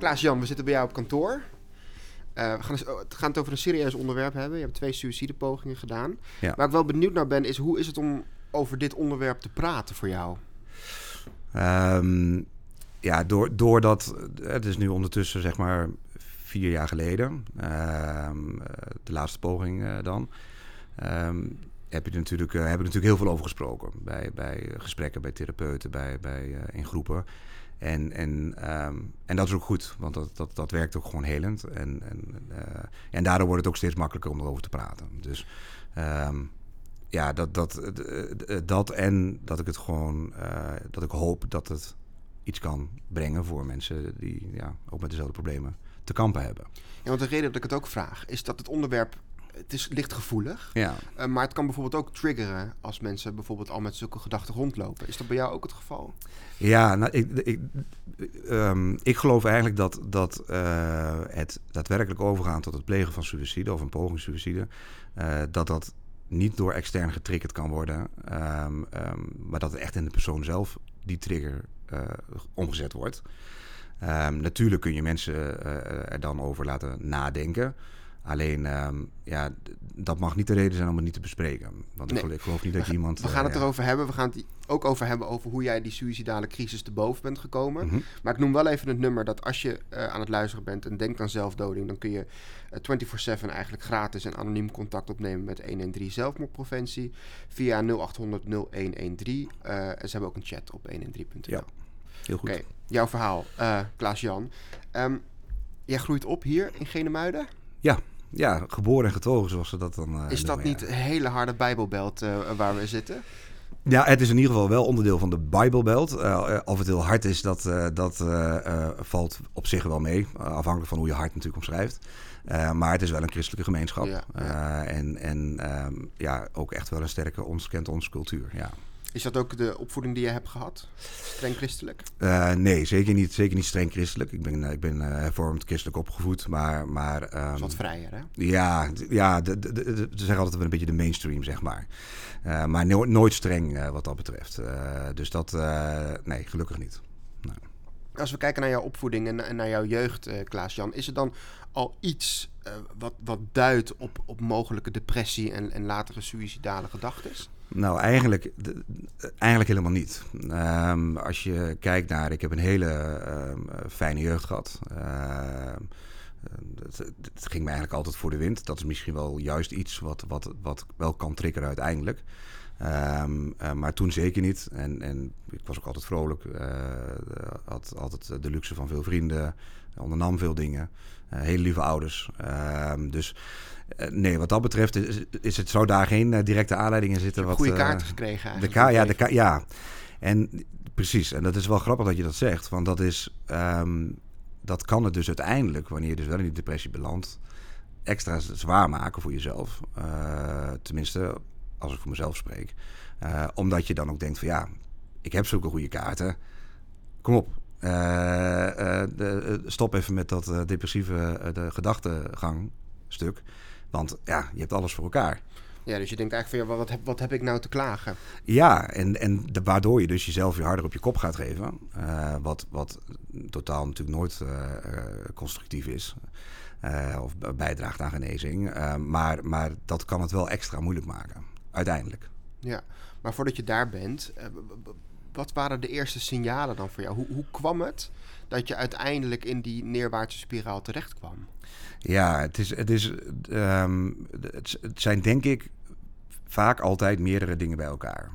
Klaas-Jan, we zitten bij jou op kantoor. Uh, we gaan, het, gaan het over een serieus onderwerp hebben. Je hebt twee suïcidepogingen gedaan. Ja. Waar ik wel benieuwd naar ben, is hoe is het om over dit onderwerp te praten voor jou? Um, ja, door, doordat... Het is nu ondertussen zeg maar vier jaar geleden. Uh, de laatste poging uh, dan. Um, heb je natuurlijk, hebben we natuurlijk heel veel over gesproken. Bij, bij gesprekken, bij therapeuten, bij, bij, in groepen. En, en, um, en dat is ook goed, want dat, dat, dat werkt ook gewoon helend. En, en, uh, en daardoor wordt het ook steeds makkelijker om erover te praten. Dus um, ja, dat, dat, dat en dat ik het gewoon, dat ik hoop dat het iets kan brengen voor mensen die ja, ook met dezelfde problemen te kampen hebben. Ja, want de reden dat ik het ook vraag is dat het onderwerp het is licht gevoelig. Ja. Uh, maar het kan bijvoorbeeld ook triggeren als mensen bijvoorbeeld al met zulke gedachten rondlopen. Is dat bij jou ook het geval? Ja, nou, ik, ik, um, ik geloof eigenlijk dat, dat uh, het daadwerkelijk overgaan tot het plegen van suïcide of een poging suïcide, uh, dat dat niet door extern getriggerd kan worden, um, um, maar dat het echt in de persoon zelf die trigger omgezet wordt. natuurlijk kun je mensen er dan over laten nadenken. Alleen, um, ja, dat mag niet de reden zijn om het niet te bespreken. Want nee. ik, geloof niet dat je iemand... We gaan het uh, erover hebben. We gaan het ook over hebben over hoe jij die suïcidale crisis te boven bent gekomen. Mm -hmm. Maar ik noem wel even het nummer dat als je uh, aan het luisteren bent en denkt aan zelfdoding... dan kun je uh, 24-7 eigenlijk gratis en anoniem contact opnemen met 113 zelfmoordpreventie... via 0800 0113. Uh, en ze hebben ook een chat op 113.nl. Ja, heel goed. Oké, okay, jouw verhaal, Klaas-Jan. Um, jij groeit op hier in Genemuiden? Ja, ja, geboren en getogen, zoals ze dat dan. Uh, is dat noemen, niet een hele harde Bijbelbelt uh, waar we zitten? Ja, het is in ieder geval wel onderdeel van de Bijbelbelt. Uh, of het heel hard is, dat, dat valt op zich wel mee. afhankelijk van hoe je hart natuurlijk omschrijft. maar het is wel een christelijke gemeenschap. Ja, ja. en en um, ja, ook echt wel een sterke ons kent onze cultuur. Ja. Is dat ook de opvoeding die je hebt gehad? Streng christelijk? Uh, nee, zeker niet, zeker niet streng christelijk. Ik ben, ik ben uh, hervormd christelijk opgevoed, maar... maar um, wat vrijer, hè? Ja, ja ze zeggen altijd wel een beetje de mainstream, zeg maar. Uh, maar no nooit streng wat dat betreft. dus dat, nee, gelukkig niet. Nee. Als we kijken naar jouw opvoeding en, en naar jouw jeugd, Klaas-Jan... is er dan al iets wat, wat duidt op, op mogelijke depressie en, en latere suïcidale gedachten? Nou, eigenlijk, eigenlijk helemaal niet. Um, als je kijkt naar, ik heb een hele um, fijne jeugd gehad. Uh, het, het, ging me eigenlijk altijd voor de wind. Dat is misschien wel juist iets wat, wat, wat wel kan triggeren uiteindelijk. Um, uh, maar toen zeker niet. En, en ik was ook altijd vrolijk. Uh, had altijd de luxe van veel vrienden. Ondernam veel dingen. Uh, hele lieve ouders. dus nee, wat dat betreft is, is het, zou daar geen uh, directe aanleiding in zitten. Wat, goede kaarten gekregen eigenlijk. De ka ja, de ka ja, en precies. En dat is wel grappig dat je dat zegt. Want dat is... Um, dat kan het dus uiteindelijk, wanneer je dus wel in die depressie belandt... extra zwaar maken voor jezelf. Uh, tenminste, als ik voor mezelf spreek. omdat je dan ook denkt van ja, ik heb zulke goede kaarten. Kom op, uh, uh, de, stop even met dat depressieve de gedachtegang stuk. Want ja, je hebt alles voor elkaar. Ja, dus je denkt eigenlijk van ja, wat heb, wat heb ik nou te klagen? Ja, en, en de, waardoor je dus jezelf weer harder op je kop gaat geven. wat, wat totaal natuurlijk nooit constructief is. of bijdraagt aan genezing. maar, maar dat kan het wel extra moeilijk maken, uiteindelijk. Ja, maar voordat je daar bent, wat waren de eerste signalen dan voor jou? Hoe, hoe kwam het dat je uiteindelijk in die neerwaartse spiraal terecht kwam? Ja, het, is, het, is, um, het, zijn denk ik vaak altijd meerdere dingen bij elkaar.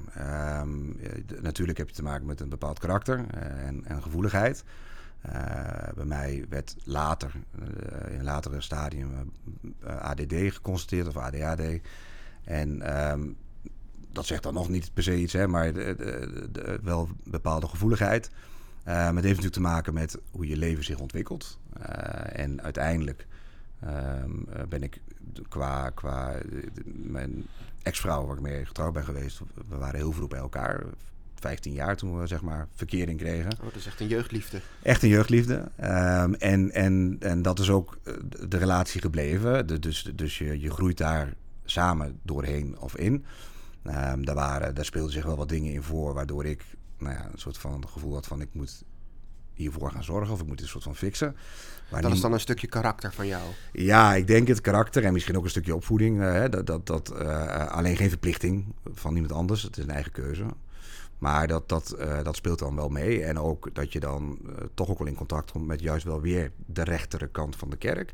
Um, natuurlijk heb je te maken met een bepaald karakter uh, en, en, gevoeligheid. Uh, bij mij werd later, in een latere stadium, ADD geconstateerd of ADHD. En um, dat zegt dan nog niet per se iets, hè, maar de, de, wel bepaalde gevoeligheid. Uh, maar het heeft natuurlijk te maken met hoe je leven zich ontwikkelt. Uh, en uiteindelijk um, ben ik qua, qua mijn ex-vrouw waar ik mee getrouwd ben geweest, we waren heel vroeg bij elkaar. 15 jaar toen we zeg maar verkering kregen. Oh, dat is echt een jeugdliefde. Echt een jeugdliefde. Um, en, en, en dat is ook de relatie gebleven. De, dus dus je, je groeit daar samen doorheen of in. Um, daar, waren, daar speelden zich wel wat dingen in voor, waardoor ik nou ja, een soort van gevoel had van ik moet hiervoor gaan zorgen of ik moet een soort van fixen. Maar dat is dan een stukje karakter van jou? Ja, ik denk het karakter en misschien ook een stukje opvoeding. Uh, dat, dat, dat uh, alleen geen verplichting van iemand anders. Het is een eigen keuze. Maar dat, dat, uh, dat speelt dan wel mee. En ook dat je dan toch ook wel in contact komt met juist wel weer de rechtere kant van de kerk.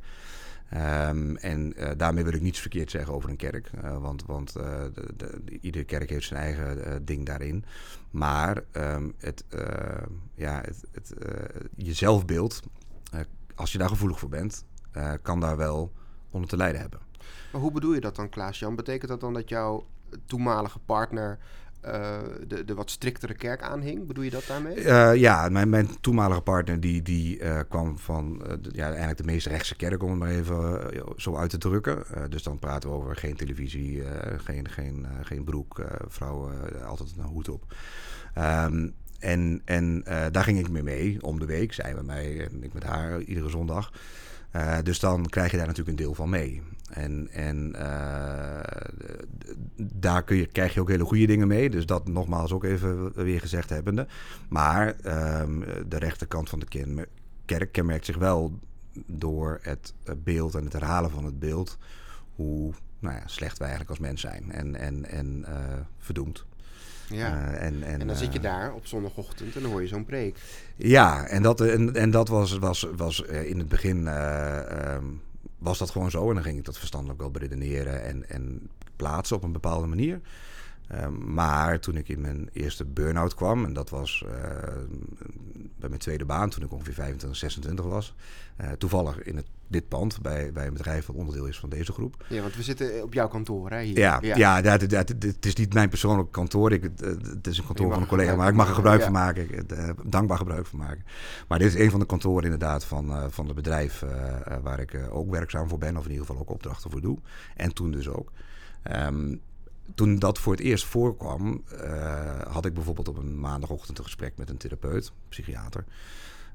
Um, en uh, daarmee wil ik niets verkeerd zeggen over een kerk. Uh, want want uh, de, de, iedere kerk heeft zijn eigen ding daarin. Maar um, het, ja, het, het, je zelfbeeld, als je daar gevoelig voor bent, kan daar wel onder te lijden hebben. Maar hoe bedoel je dat dan, Klaas-Jan? Betekent dat dan dat jouw toenmalige partner uh, de, de wat striktere kerk aanhing. Bedoel je dat daarmee? Uh, ja, mijn, mijn toenmalige partner die, die uh, kwam van ja, eigenlijk de meest rechtse kerk, om het maar even zo uit te drukken. dus dan praten we over geen televisie, geen, geen, geen broek, vrouwen altijd een hoed op. Um, en en daar ging ik mee mee, om de week, zij met mij en ik met haar iedere zondag. Dus dan krijg je daar natuurlijk een deel van mee. En, en uh, daar kun je, krijg je ook hele goede dingen mee. Dus dat nogmaals ook even weer gezegd hebbende. Maar um, de rechterkant van de kerk kenmerkt zich wel door het beeld en het herhalen van het beeld. Hoe nou ja, slecht wij eigenlijk als mens zijn. En, en, en uh, verdoemd. Ja. Uh, en, en, en, dan zit je daar op zondagochtend en dan hoor je zo'n preek. Ja, en dat, en, en dat was, was, was in het begin um, was dat gewoon zo. En dan ging ik dat verstandelijk wel beredeneren en, en plaatsen op een bepaalde manier. Um, maar toen ik in mijn eerste burn-out kwam, en dat was uh, bij mijn tweede baan, toen ik ongeveer 25, 26 was, uh, toevallig in het, dit pand bij, bij een bedrijf dat onderdeel is van deze groep. Ja, want we zitten op jouw kantoor, hè? Hier. Ja, ja. ja dat, dat, dat, het is niet mijn persoonlijke kantoor, ik, het is een kantoor van een collega, maar ik mag er gebruik ja. van maken, ik, uh, dankbaar gebruik van maken. Maar dit is een van de kantoren inderdaad van, van het bedrijf waar ik ook werkzaam voor ben, of in ieder geval ook opdrachten voor doe. En toen dus ook. Um, toen dat voor het eerst voorkwam, uh, had ik bijvoorbeeld op een maandagochtend een gesprek met een therapeut, psychiater.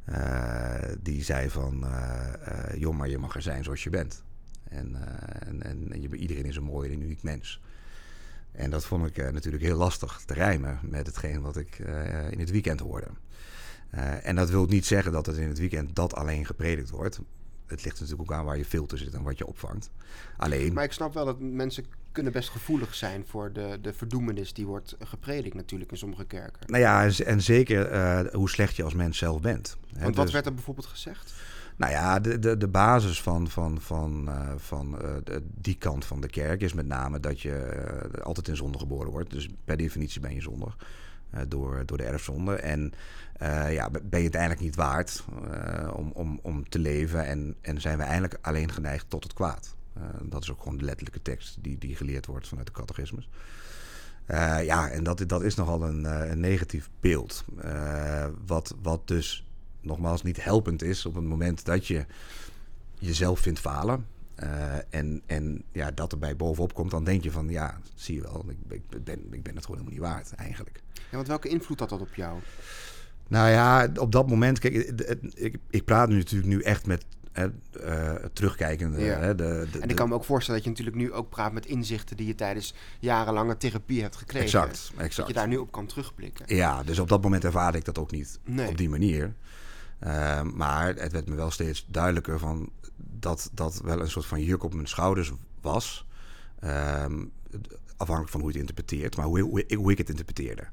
Uh, die zei van, uh, joh, maar je mag er zijn zoals je bent. En, en, en je, iedereen is een mooi en uniek mens. En dat vond ik natuurlijk heel lastig te rijmen met hetgeen wat ik in het weekend hoorde. en dat wil niet zeggen dat het in het weekend dat alleen gepredikt wordt. Het ligt natuurlijk ook aan waar je filter zit en wat je opvangt. Alleen... Maar ik snap wel dat mensen kunnen best gevoelig zijn voor de, de verdoemenis die wordt gepredikt natuurlijk in sommige kerken. Nou ja, en, zeker uh, hoe slecht je als mens zelf bent. Want wat dus, werd er bijvoorbeeld gezegd? Nou ja, de, de, de basis van, van, van, uh, van uh, de, die kant van de kerk is met name dat je altijd in zonde geboren wordt. Dus per definitie ben je zondig. door, door de erfzonde. En ja, ben je het eigenlijk niet waard om, om, om te leven. En, en zijn we eigenlijk alleen geneigd tot het kwaad. Uh, dat is ook gewoon de letterlijke tekst die, die geleerd wordt vanuit de catechismus. Uh, ja, en dat, dat is nogal een, uh, een negatief beeld. wat, wat dus nogmaals niet helpend is op het moment dat je jezelf vindt falen. en, en ja, dat erbij bovenop komt, dan denk je van ja, zie je wel, ik, ik, ben, ik ben het gewoon helemaal niet waard eigenlijk. Ja, want welke invloed had dat op jou? Nou ja, op dat moment, kijk, ik, ik, ik praat nu natuurlijk nu echt met uh, terugkijkende. Ja. Hè, de, de, en ik kan me ook voorstellen dat je natuurlijk nu ook praat met inzichten die je tijdens jarenlange therapie hebt gekregen. Exact, exact. Dat je daar nu op kan terugblikken. Ja, dus op dat moment ervaarde ik dat ook niet nee. op die manier. Uh, maar het werd me wel steeds duidelijker van dat dat wel een soort van juk op mijn schouders was. Uh, afhankelijk van hoe je het interpreteert, maar hoe, hoe, hoe ik het interpreteerde.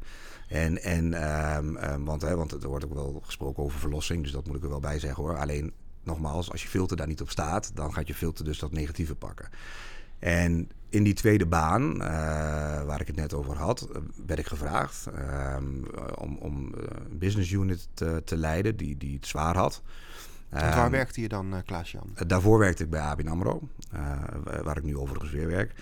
En, en um, want, hè, want er wordt ook wel gesproken over verlossing, dus dat moet ik er wel bij zeggen hoor. Alleen nogmaals, als je filter daar niet op staat, dan gaat je filter dus dat negatieve pakken. En in die tweede baan, uh, waar ik het net over had, eh, werd ik gevraagd uh, om, om een business unit te, te, leiden die, die het zwaar had. waar ehm, werkte je dan, Klaas-Jan? daarvoor werkte ik bij ABN AMRO, waar ik nu overigens weer werk.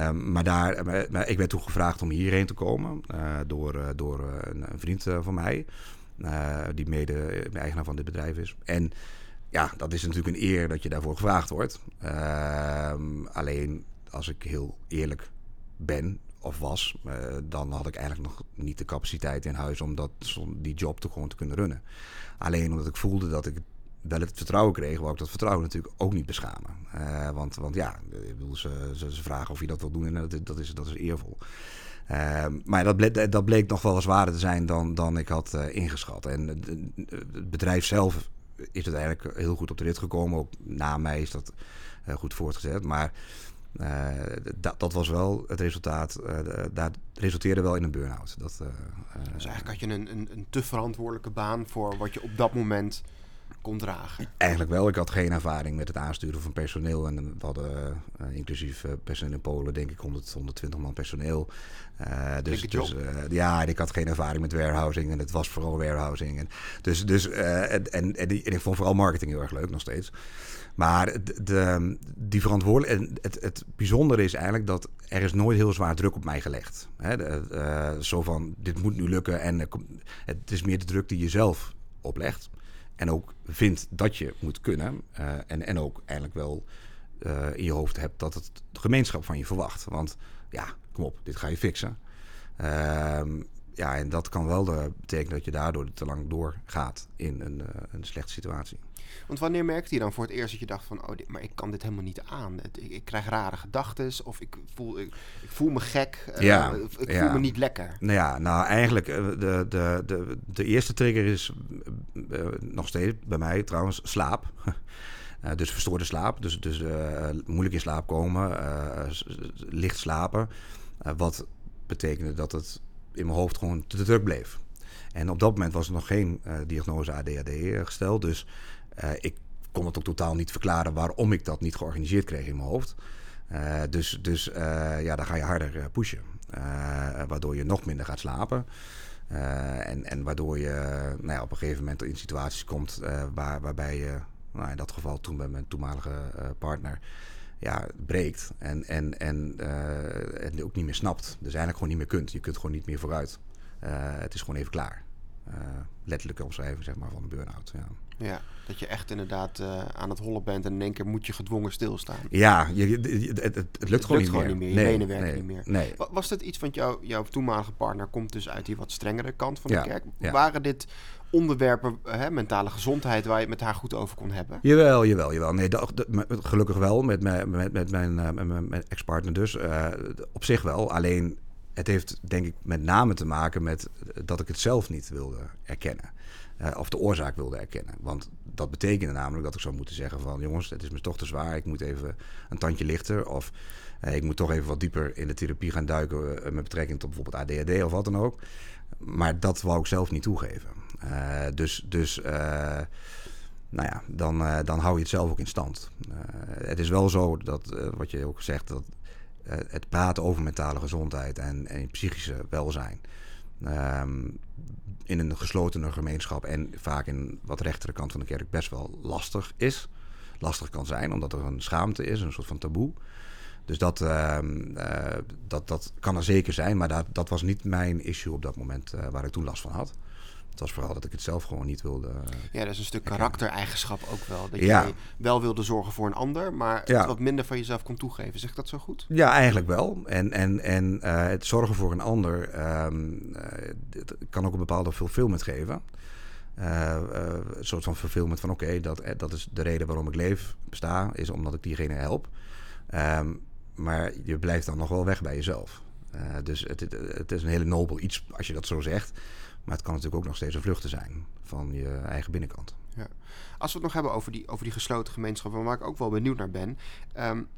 Um, maar, daar, maar, ik werd toen gevraagd om hierheen te komen door, door een, een, vriend van mij, die mede eigenaar van dit bedrijf is. En ja, dat is natuurlijk een eer dat je daarvoor gevraagd wordt. Uh, alleen als ik heel eerlijk ben of was, uh, dan had ik eigenlijk nog niet de capaciteit in huis om dat, die job te gewoon te kunnen runnen. Alleen omdat ik voelde dat ik wel het vertrouwen kreeg, wou ik dat vertrouwen natuurlijk ook niet beschamen. Uh, want, want ja, ze, ze, ze, vragen of je dat wil doen en dat, is, dat is eervol. Ehm, maar dat bleek, dat bleek nog wel zwaarder te zijn dan, dan ik had ingeschat. En het bedrijf zelf is uiteindelijk heel goed op de rit gekomen. Ook na mij is dat goed voortgezet. Maar uh, dat, dat was wel het resultaat. Uh, dat resulteerde wel in een burn-out. Dat, dus eigenlijk had je een, een, een, te verantwoordelijke baan voor wat je op dat moment kon dragen? Eigenlijk wel. Ik had geen ervaring met het aansturen van personeel. En we hadden inclusief personeel in Polen, denk ik, 100, 120 man personeel. dus dus ja, en ik had geen ervaring met warehousing. En het was vooral warehousing. En, dus, dus, en, en, en, ik vond vooral marketing heel erg leuk nog steeds. Maar de, die verantwoordelijkheid. Het, het bijzondere is eigenlijk dat er is nooit heel zwaar druk op mij gelegd. Hè, uh, zo van dit moet nu lukken. En het is meer de druk die je zelf oplegt. En ook vindt dat je moet kunnen. Uh, en, en ook eigenlijk wel uh, in je hoofd hebt dat het de gemeenschap van je verwacht. Want ja, kom op, dit ga je fixen. Ehm, ja, en dat kan wel betekenen dat je daardoor te lang doorgaat in een, een slechte situatie. Want wanneer merkte je dan voor het eerst dat je dacht van... oh, dit, maar ik kan dit helemaal niet aan. Ik, ik krijg rare gedachten of ik voel, ik, ik, voel me gek. Uh, ja, ik voel me niet lekker. Nou ja, nou eigenlijk de, de, de, de eerste trigger is uh, nog steeds bij mij trouwens slaap. dus verstoorde slaap, dus, dus moeilijk in slaap komen, licht slapen. wat betekende dat het in mijn hoofd gewoon te druk bleef. En op dat moment was er nog geen diagnose ADHD gesteld. Dus uh, ik kon het ook totaal niet verklaren waarom ik dat niet georganiseerd kreeg in mijn hoofd. Uh, dus dus ja, dan ga je harder pushen. waardoor je nog minder gaat slapen. en, en waardoor je nou ja, op een gegeven moment in situaties komt waar, waarbij je, nou in dat geval toen bij mijn toenmalige partner, ja, breekt. En, en, en het ook niet meer snapt. Dus eigenlijk gewoon niet meer kunt. Je kunt gewoon niet meer vooruit. het is gewoon even klaar. letterlijke omschrijving zeg maar, van een burn-out. Ja. Ja, dat je echt inderdaad uh, aan het hollen bent en in één keer moet je gedwongen stilstaan. Ja, je, het, het, het, lukt gewoon, niet, gewoon meer. niet meer. Je benen werken niet meer. Nee. Was dat iets, want jou, jouw toenmalige partner komt dus uit die wat strengere kant van de kerk. Waren dit onderwerpen, hè, mentale gezondheid, waar je het met haar goed over kon hebben? Jawel, jawel, jawel. Nee, gelukkig wel, met, mijn, met, met mijn, mijn ex-partner dus. Uh, op zich wel, alleen het heeft denk ik met name te maken met dat ik het zelf niet wilde erkennen. Uh, of de oorzaak wilde erkennen. Want dat betekende namelijk dat ik zou moeten zeggen van... jongens, het is me toch te zwaar, ik moet even een tandje lichter... of ik moet toch even wat dieper in de therapie gaan duiken... Met betrekking tot bijvoorbeeld ADHD of wat dan ook. Maar dat wou ik zelf niet toegeven. Dus dus nou ja, dan, dan hou je het zelf ook in stand. het is wel zo dat, wat je ook zegt... dat het praten over mentale gezondheid en, en psychische welzijn... Um, in een gesloten gemeenschap en vaak in wat rechtere kant van de kerk best wel lastig is. Lastig kan zijn, omdat er een schaamte is, een soort van taboe. Dus dat, uh, dat, dat kan er zeker zijn, maar dat, dat was niet mijn issue op dat moment waar ik toen last van had. Het was vooral dat ik het zelf gewoon niet wilde. Ja, dat is een stuk karaktereigenschap ook wel. Dat je wel wilde zorgen voor een ander, maar het wat minder van jezelf kon toegeven. Zeg dat zo goed? Ja, eigenlijk wel. En, en, en uh, het zorgen voor een ander um, uh, kan ook een bepaalde fulfillment geven. Uh, een soort van fulfillment van oké, dat, dat is de reden waarom ik leef, besta, is omdat ik diegene help. Um, maar je blijft dan nog wel weg bij jezelf. dus het, het, het, is een hele nobel iets als je dat zo zegt. Maar het kan natuurlijk ook nog steeds een vluchten zijn van je eigen binnenkant. Ja. Als we het nog hebben over die, over die gesloten gemeenschap, waar ik ook wel benieuwd naar ben. Um,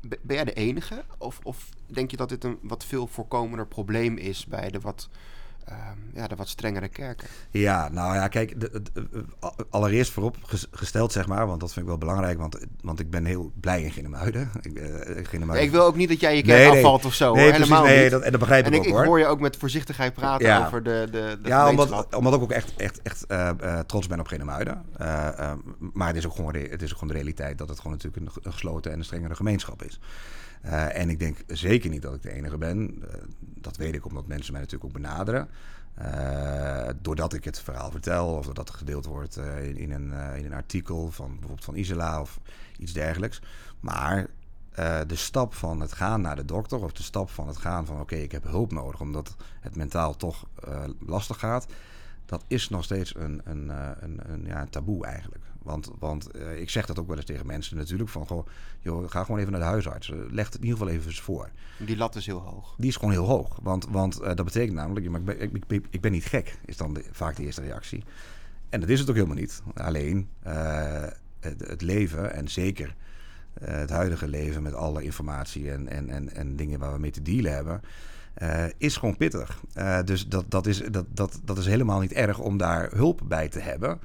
ben jij de enige? Of, of denk je dat dit een wat veel voorkomender probleem is bij de wat Ehm, ja, de wat strengere kerken. Ja, nou ja, kijk, de, allereerst voorop gesteld, zeg maar, want dat vind ik wel belangrijk, want, want ik ben heel blij in Ginnemuiden. Ik, uh, ik wil ook niet dat jij je kerk nee, afvalt of zo, nee, helemaal nee, niet. Dat, en dat begrijp en ik, ook, ik hoor. hoor je ook met voorzichtigheid praten over de, de, Ja, omdat, omdat ik ook echt, echt, echt uh, uh, trots ben op Ginnemuiden. maar het is, ook gewoon, het is ook gewoon de realiteit dat het gewoon natuurlijk een, een gesloten en een strengere gemeenschap is. Uh, en ik denk zeker niet dat ik de enige ben. Uh, dat weet ik omdat mensen mij natuurlijk ook benaderen. Uh, doordat ik het verhaal vertel of doordat het gedeeld wordt in, in, een, in een artikel van bijvoorbeeld van Isela of iets dergelijks. Maar de stap van het gaan naar de dokter of de stap van het gaan van oké, ik heb hulp nodig omdat het mentaal toch lastig gaat. Dat is nog steeds een, een, een, een, ja, taboe eigenlijk. Want, want ik zeg dat ook wel eens tegen mensen natuurlijk. Van, goh, joh, ga gewoon even naar de huisarts. Leg het in ieder geval even eens voor. Die lat is heel hoog. Die is gewoon heel hoog. Want, want dat betekent namelijk, ik, ben, ik, ik, ik ben niet gek, is dan vaak de eerste reactie. En dat is het ook helemaal niet. Alleen het, het, leven en zeker het huidige leven met alle informatie en, en, en, en dingen waar we mee te dealen hebben uh, is gewoon pittig. Uh, dus dat, dat, is, dat, dat, dat is helemaal niet erg om daar hulp bij te hebben.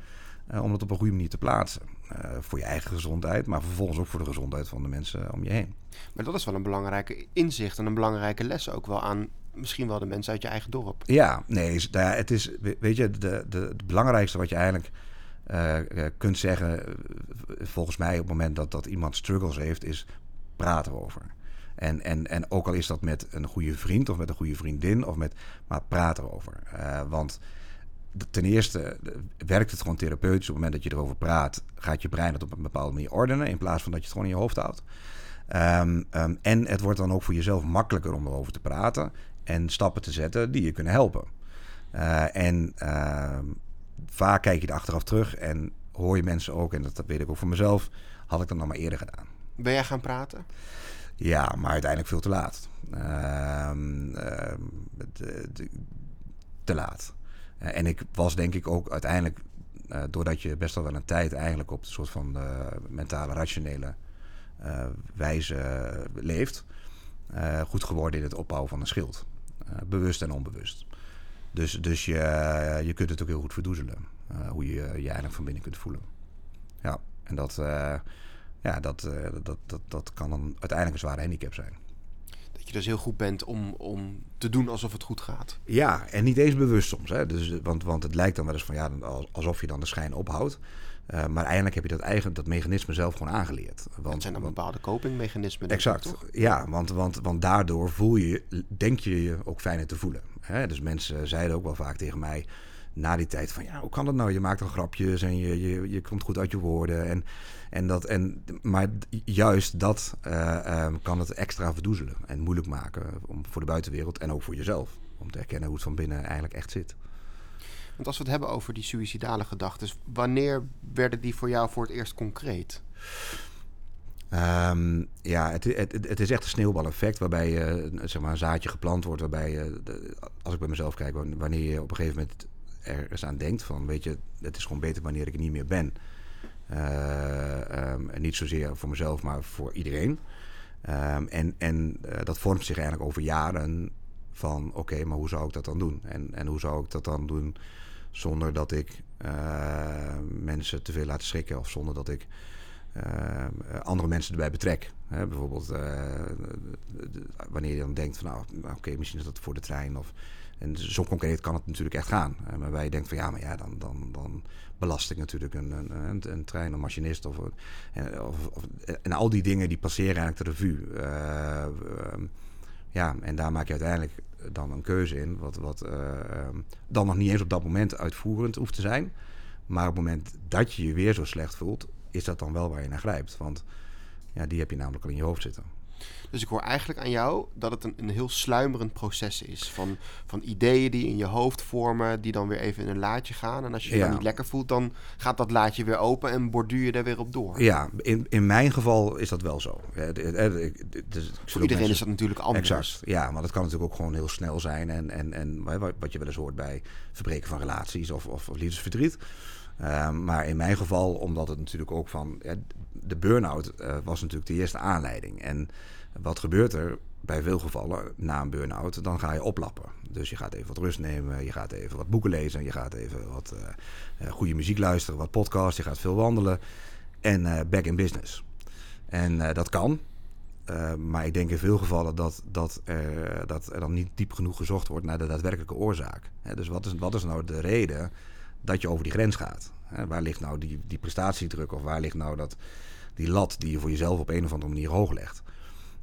Uh, om het op een goede manier te plaatsen. voor je eigen gezondheid, maar vervolgens ook voor de gezondheid van de mensen om je heen. Maar dat is wel een belangrijke inzicht en een belangrijke les ook wel aan misschien wel de mensen uit je eigen dorp. Ja, nee, het is, weet je, de, de, het belangrijkste wat je eigenlijk kunt zeggen, volgens mij op het moment dat, dat iemand struggles heeft, is praten erover. En, en, en ook al is dat met een goede vriend of met een goede vriendin, of met, maar praat erover. Uh, want ten eerste werkt het gewoon therapeutisch. Op het moment dat je erover praat, gaat je brein het op een bepaalde manier ordenen. In plaats van dat je het gewoon in je hoofd houdt. Um, um, en het wordt dan ook voor jezelf makkelijker om erover te praten. En stappen te zetten die je kunnen helpen. Uh, en uh, vaak kijk je er achteraf terug en hoor je mensen ook, en dat, dat weet ik ook voor mezelf, had ik dan nog maar eerder gedaan. Ben jij gaan praten? Ja, maar uiteindelijk veel te laat. Uh, te laat. Uh, en ik was denk ik ook uiteindelijk, uh, doordat je best wel wel een tijd eigenlijk op een soort van mentale, rationele wijze leeft, goed geworden in het opbouwen van een schild. bewust en onbewust. Dus, dus je, je kunt het ook heel goed verdoezelen. hoe je je eigenlijk van binnen kunt voelen. Ja, en dat ja, dat, uh, dat, dat, dat kan dan uiteindelijk een zware handicap zijn. Dat je dus heel goed bent om, om te doen alsof het goed gaat. Ja, en niet eens bewust soms. Hè? Dus, want, want het lijkt dan wel eens van ja, alsof je dan de schijn ophoudt. Uh, maar eigenlijk heb je dat, eigen, dat mechanisme zelf gewoon aangeleerd. Want, zijn dan bepaalde copingmechanismen. Exact. Ja, want, want, want daardoor voel je, denk je je ook fijner te voelen. Hè? Dus mensen zeiden ook wel vaak tegen mij na die tijd van ja, hoe kan dat nou? Je maakt dan grapjes en je, je, je komt goed uit je woorden. En, en dat, en, maar juist dat uh, um, kan het extra verdoezelen en moeilijk maken om, voor de buitenwereld en ook voor jezelf. Om te herkennen hoe het van binnen eigenlijk echt zit. Want als we het hebben over die suïcidale gedachten, wanneer werden die voor jou voor het eerst concreet? Um, ja, het, het, het, is echt een sneeuwbaleffect waarbij uh, zeg maar een zaadje geplant wordt. Waarbij, de, als ik bij mezelf kijk, wanneer je op een gegeven moment er eens aan denkt van, weet je, het is gewoon beter wanneer ik er niet meer ben. Uh, um, en niet zozeer voor mezelf, maar voor iedereen. Um, en en uh, dat vormt zich eigenlijk over jaren van, oké, maar hoe zou ik dat dan doen? En, en hoe zou ik dat dan doen zonder dat ik uh, mensen te veel laat schrikken of zonder dat ik andere mensen erbij betrek? Hè, bijvoorbeeld wanneer je dan denkt van, nou, oké, misschien is dat voor de trein of en zo concreet kan het natuurlijk echt gaan. Uh, maar wij denken van ja, maar ja, dan, dan, dan belast ik natuurlijk een, een, een, trein, een machinist. Of, of, of, en al die dingen die passeren eigenlijk de revue. Uh, uh, ja, en daar maak je uiteindelijk dan een keuze in. Wat, wat ehm, dan nog niet eens op dat moment uitvoerend hoeft te zijn. Maar op het moment dat je je weer zo slecht voelt, is dat dan wel waar je naar grijpt. Want ja, die heb je namelijk al in je hoofd zitten. Dus ik hoor eigenlijk aan jou dat het een, een heel sluimerend proces is. Van, van ideeën die in je hoofd vormen, die dan weer even in een laadje gaan. En als je je dan niet lekker voelt, dan gaat dat laadje weer open en borduur je er weer op door. Ja, in, in mijn geval is dat wel zo. Dus Voor iedereen is dat natuurlijk anders. Exact, ja, maar dat kan natuurlijk ook gewoon heel snel zijn. En, en, en wat je wel eens hoort bij verbreken van relaties of, of, of liefdesverdriet. Um, maar in mijn geval, omdat het natuurlijk ook van... De burn-out uh, was natuurlijk de eerste aanleiding. En wat gebeurt er bij veel gevallen na een burn-out? Dan ga je oplappen. Dus je gaat even wat rust nemen, je gaat even wat boeken lezen, je gaat even wat uh, goede muziek luisteren, wat podcasts, je gaat veel wandelen en back in business. En dat kan, maar ik denk in veel gevallen dat, dat, dat er dan niet diep genoeg gezocht wordt naar de daadwerkelijke oorzaak. dus wat is, wat is nou de reden dat je over die grens gaat? waar ligt nou die, die prestatiedruk of waar ligt nou dat, die lat die je voor jezelf op een of andere manier hoog legt?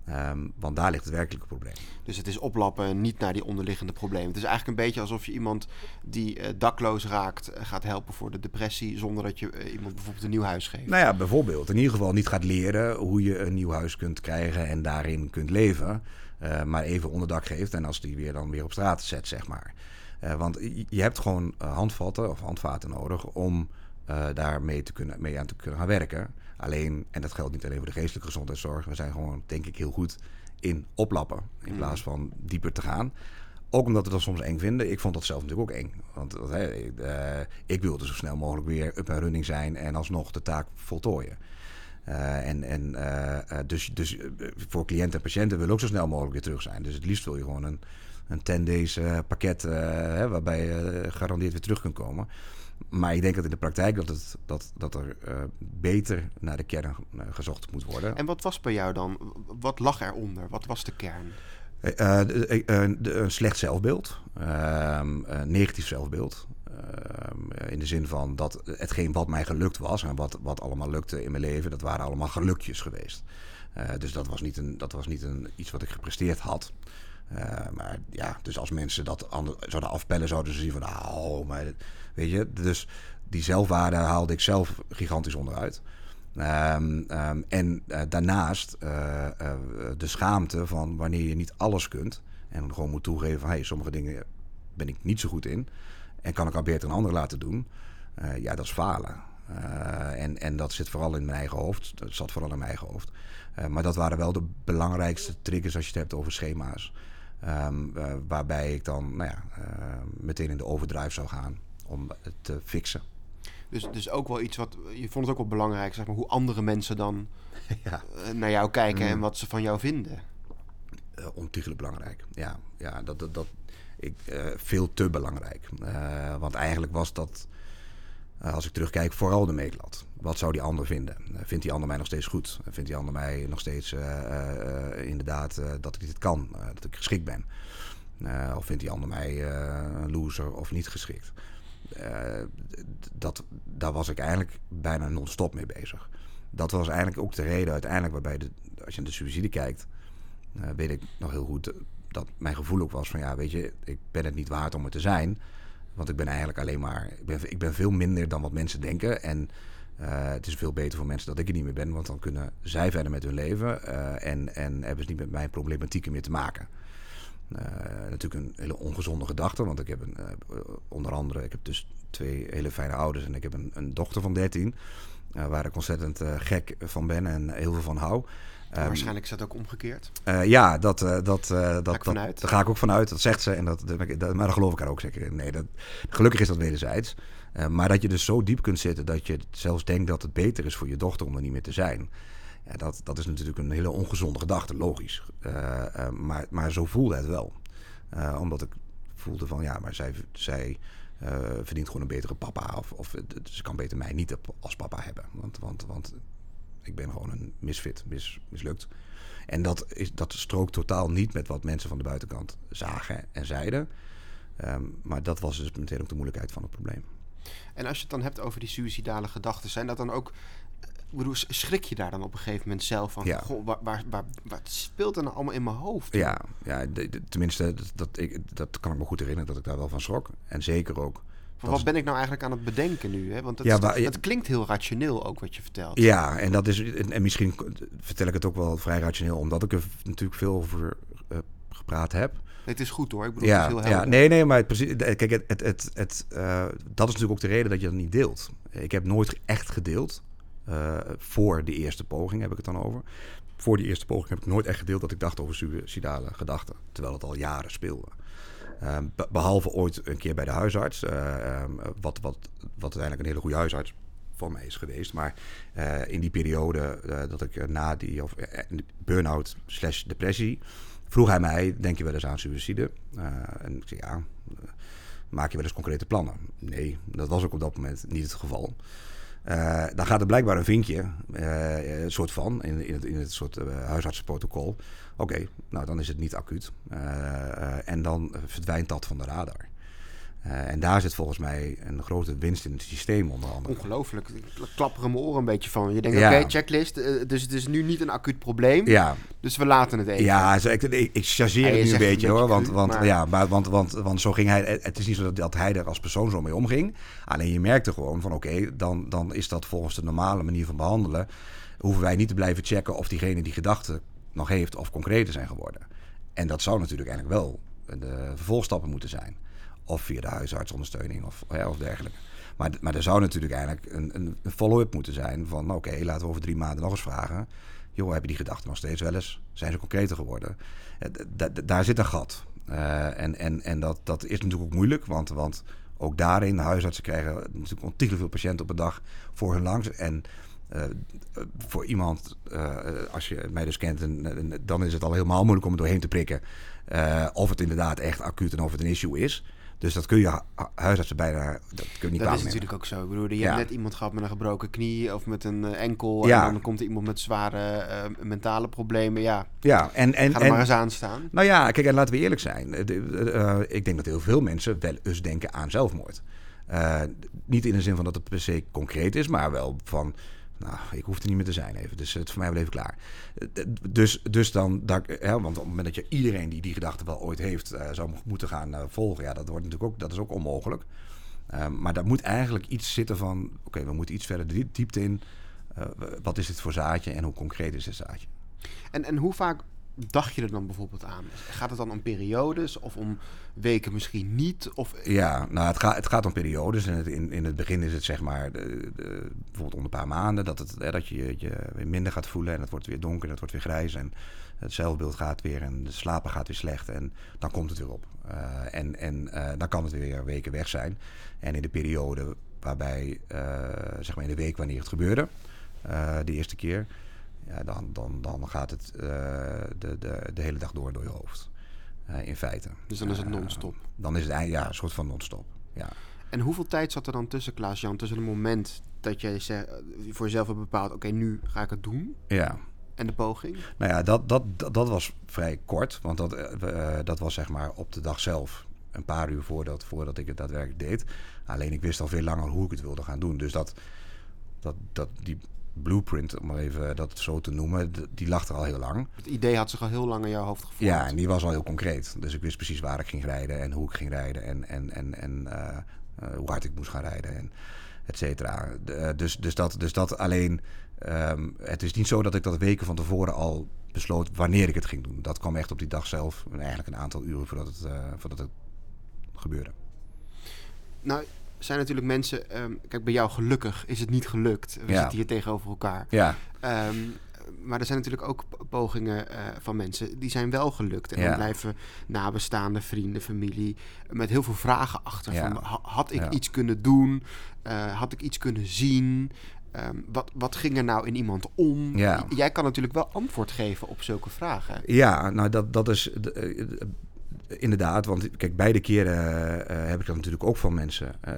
Um, want daar ligt het werkelijke probleem. Dus het is oplappen, niet naar die onderliggende problemen. Het is eigenlijk een beetje alsof je iemand die uh, dakloos raakt uh, gaat helpen voor de depressie, zonder dat je uh, iemand bijvoorbeeld een nieuw huis geeft. Nou ja, bijvoorbeeld. In ieder geval niet gaat leren hoe je een nieuw huis kunt krijgen en daarin kunt leven, maar even onderdak geeft en als die weer dan weer op straat zet, zeg maar. Want je hebt gewoon handvatten of handvaten nodig om daarmee te kunnen, mee aan te kunnen gaan werken. Alleen, en dat geldt niet alleen voor de geestelijke gezondheidszorg, we zijn gewoon, denk ik, heel goed in oplappen in mhm. plaats van dieper te gaan. Ook omdat we dat soms eng vinden. Ik vond dat zelf natuurlijk ook eng. Want uh, ik wilde zo snel mogelijk weer up en running zijn en alsnog de taak voltooien. Uh, en en uh, dus, dus voor cliënten en patiënten willen ook zo snel mogelijk weer terug zijn. Dus het liefst wil je gewoon een, een 10 days pakket hè, waarbij je gegarandeerd weer terug kunt komen. Maar ik denk dat in de praktijk dat, het, dat, dat er beter naar de kern gezocht moet worden. En wat was bij jou dan? Wat lag eronder? Wat was de kern? Uh, een slecht zelfbeeld, ehm, negatief zelfbeeld. Ehm, in de zin van dat hetgeen wat mij gelukt was en wat, wat allemaal lukte in mijn leven, dat waren allemaal gelukjes geweest. dus dat was niet, een, dat was niet een, iets wat ik gepresteerd had. Maar ja, dus als mensen dat zouden afpellen, zouden ze zien van, nou, maar weet je, dus die zelfwaarde haalde ik zelf gigantisch onderuit. Um, um, en uh, daarnaast uh, de schaamte van wanneer je niet alles kunt. En gewoon moet toegeven van hey, sommige dingen ben ik niet zo goed in. En kan ik al beter een ander laten doen. ja, dat is falen. en, en dat zit vooral in mijn eigen hoofd. Dat zat vooral in mijn eigen hoofd. maar dat waren wel de belangrijkste triggers als je het hebt over schema's. Um, waarbij ik dan nou ja, meteen in de overdrive zou gaan om het te fixen. Dus, dus ook wel iets wat. Je vond het ook wel belangrijk, zeg maar, hoe andere mensen dan ja. Eh, naar jou kijken en mm. wat ze van jou vinden. Uh, ontiegelijk belangrijk. Ja, ja dat, dat, dat ik, veel te belangrijk. Want eigenlijk was dat, als ik terugkijk, vooral de meetlat. Wat zou die ander vinden? vindt die ander mij nog steeds goed? Vindt die ander mij nog steeds inderdaad dat ik dit kan? dat ik geschikt ben? of vindt die ander mij een loser of niet geschikt? dat, daar was ik eigenlijk bijna non-stop mee bezig. Dat was eigenlijk ook de reden uiteindelijk waarbij, de, als je naar de suicide kijkt, weet ik nog heel goed dat mijn gevoel ook was van ja, weet je, ik ben het niet waard om er te zijn. Want ik ben eigenlijk alleen maar, ik ben, ik ben veel minder dan wat mensen denken. En uh, het is veel beter voor mensen dat ik er niet meer ben, want dan kunnen zij verder met hun leven en, en hebben ze niet met mijn problematieken meer te maken. Uh, natuurlijk een hele ongezonde gedachte, want ik heb een, onder andere, ik heb dus twee hele fijne ouders en ik heb een, een dochter van 13, uh, waar ik ontzettend gek van ben en heel veel van hou. Um, Waarschijnlijk is dat ook omgekeerd. ja, dat, dat, dat, dat, dat, daar ga ik ook vanuit. Dat zegt ze en dat, dat, maar daar geloof ik haar ook zeker in. Nee, dat, gelukkig is dat wederzijds. maar dat je dus zo diep kunt zitten dat je zelfs denkt dat het beter is voor je dochter om er niet meer te zijn. Ja, dat, dat is natuurlijk een hele ongezonde gedachte, logisch. Uh, uh, maar, maar zo voelde het wel. Uh, omdat ik voelde van ja, maar zij, zij verdient gewoon een betere papa. Of, of ze kan beter mij niet als papa hebben. Want, want, want ik ben gewoon een misfit, mis, mislukt. En dat, is, dat strookt totaal niet met wat mensen van de buitenkant zagen en zeiden. Um, maar dat was dus meteen ook de moeilijkheid van het probleem. En als je het dan hebt over die suïcidale gedachten, zijn dat dan ook bedoel, schrik je daar dan op een gegeven moment zelf van? Ja. Goh, waar, waar, waar, wat speelt er nou allemaal in mijn hoofd? Ja, ja tenminste, dat, dat, ik, dat kan ik me goed herinneren dat ik daar wel van schrok. En zeker ook. Van wat ben ik nou eigenlijk aan het bedenken nu? Hè? Want het, ja, maar, het, klinkt heel rationeel ook wat je vertelt. Ja, en, dat is, en, misschien vertel ik het ook wel vrij rationeel, omdat ik er natuurlijk veel over uh, gepraat heb. Het is goed hoor. Ik bedoel, ja, het is heel ja, nee, nee, maar precies. Kijk, het, het, het, het uh, dat is natuurlijk ook de reden dat je dat niet deelt. Ik heb nooit echt gedeeld. Uh, voor de eerste poging heb ik het dan over. Voor die eerste poging heb ik nooit echt gedeeld dat ik dacht over suicidale gedachten. Terwijl het al jaren speelde. Uh, behalve ooit een keer bij de huisarts. Uh, wat, wat, wat uiteindelijk een hele goede huisarts voor mij is geweest. Maar in die periode dat ik na die of, burn-out slash depressie... vroeg hij mij, denk je wel eens aan suicide? en ik zei ja, maak je wel eens concrete plannen? Nee, dat was ook op dat moment niet het geval. Uh, dan gaat er blijkbaar een vinkje, uh, soort van, in, in, het, in het soort huisartsenprotocol. Oké, nou dan is het niet acuut. en dan verdwijnt dat van de radar. Uh, en daar zit volgens mij een grote winst in het systeem onder andere. Ongelooflijk. Ik klapper mijn oren een beetje van. Je denkt, oké, checklist. Uh, dus het is nu niet een acuut probleem. Ja. Dus we laten het even. Ja, ik, ik chargeer het nu een beetje hoor. Want, want, Ja, maar, want, want, want zo ging hij... Het is niet zo dat, hij er als persoon zo mee omging. Alleen je merkte gewoon van oké, dan, dan is dat volgens de normale manier van behandelen. Hoeven wij niet te blijven checken of diegene die gedachten nog heeft of concreter zijn geworden. En dat zou natuurlijk eigenlijk wel de vervolgstappen moeten zijn Of via de huisartsondersteuning of, of dergelijke. Maar, maar er zou natuurlijk eigenlijk een, een, follow-up moeten zijn van... oké, laten we over drie maanden nog eens vragen. Joh, hebben die gedachten nog steeds wel eens? Zijn ze concreter geworden? daar zit een gat. en en, en dat, dat is natuurlijk ook moeilijk, want... want ook daarin, de huisartsen krijgen natuurlijk ontiegelijk veel patiënten op een dag voor hun langs. En uh, voor iemand, als je mij dus kent, en, dan is het al helemaal moeilijk om er doorheen te prikken. Of het inderdaad echt acuut en of het een issue is. Dus dat kun je huisartsen bijna dat kun je niet Dat is natuurlijk ook zo. Ik bedoel, je ja. hebt net iemand gehad met een gebroken knie of met een enkel. Ja. En dan komt er iemand met zware uh, mentale problemen. Ja, ja en, en, ga er en, maar eens aan staan. Nou ja, kijk, en laten we eerlijk zijn. Uh, ik denk dat heel veel mensen wel eens denken aan zelfmoord. niet in de zin van dat het per se concreet is, maar wel van nou, ik hoef er niet meer te zijn even. Dus het voor mij even klaar. Dus, dus dan, dat, hè, want op het moment dat je iedereen die die gedachte wel ooit heeft, zou moeten gaan volgen, ja, dat wordt natuurlijk ook, dat is ook onmogelijk. Um, maar daar moet eigenlijk iets zitten van, oké, we moeten iets verder de diepte in. Wat is dit voor zaadje en hoe concreet is dit zaadje? En, en hoe vaak dacht je er dan bijvoorbeeld aan? Gaat het dan om periodes of om weken misschien niet? Of... Ja, nou, het, gaat, het gaat om periodes. En in, in het begin is het zeg maar, de, de, bijvoorbeeld onder een paar maanden, dat, het, hè, dat je je minder gaat voelen en het wordt weer donker het wordt weer grijs en het zelfbeeld gaat weer en de slapen gaat weer slecht en dan komt het weer op. Uh, en en uh, dan kan het weer weken weg zijn. En in de periode waarbij, uh, zeg maar in de week wanneer het gebeurde, de eerste keer, ja, dan, dan, dan gaat het uh, de, de, de hele dag door door je hoofd. Uh, in feite. Dus dan is het non-stop? dan is het ja, een soort van non-stop. Ja. En hoeveel tijd zat er dan tussen, Klaas-Jan, tussen het moment dat je voor jezelf hebt bepaald... oké, nu ga ik het doen? Ja. En de poging? Nou ja, dat, dat, dat, dat was vrij kort. Want dat, uh, dat was zeg maar op de dag zelf. Een paar uur voordat, voordat ik het daadwerkelijk deed. Alleen ik wist al veel langer hoe ik het wilde gaan doen. Dus dat, dat, dat, die blueprint, om maar even dat zo te noemen, die lag er al heel lang. Het idee had zich al heel lang in jouw hoofd gevoerd. Ja, en die was al heel concreet. Dus ik wist precies waar ik ging rijden en hoe ik ging rijden en, en, en, en uh, uh, hoe hard ik moest gaan rijden en et cetera. Uh, dus, dus, dat, dus dat alleen, um, het is niet zo dat ik dat weken van tevoren al besloot wanneer ik het ging doen. Dat kwam echt op die dag zelf, eigenlijk een aantal uren voordat het, voordat het gebeurde. Nou, zijn natuurlijk mensen. Um, kijk, bij jou gelukkig is het niet gelukt. We zitten hier tegenover elkaar. Ja. Um, maar er zijn natuurlijk ook pogingen uh, van mensen die zijn wel gelukt. En ja. dan blijven nabestaanden, vrienden, familie met heel veel vragen achter. Ja. Van, had ik ja. iets kunnen doen? Uh, had ik iets kunnen zien? Um, wat, wat ging er nou in iemand om? Jij kan natuurlijk wel antwoord geven op zulke vragen. Ja, nou dat, dat is. De, inderdaad, want kijk, beide keren uh, heb ik dat natuurlijk ook van mensen uh,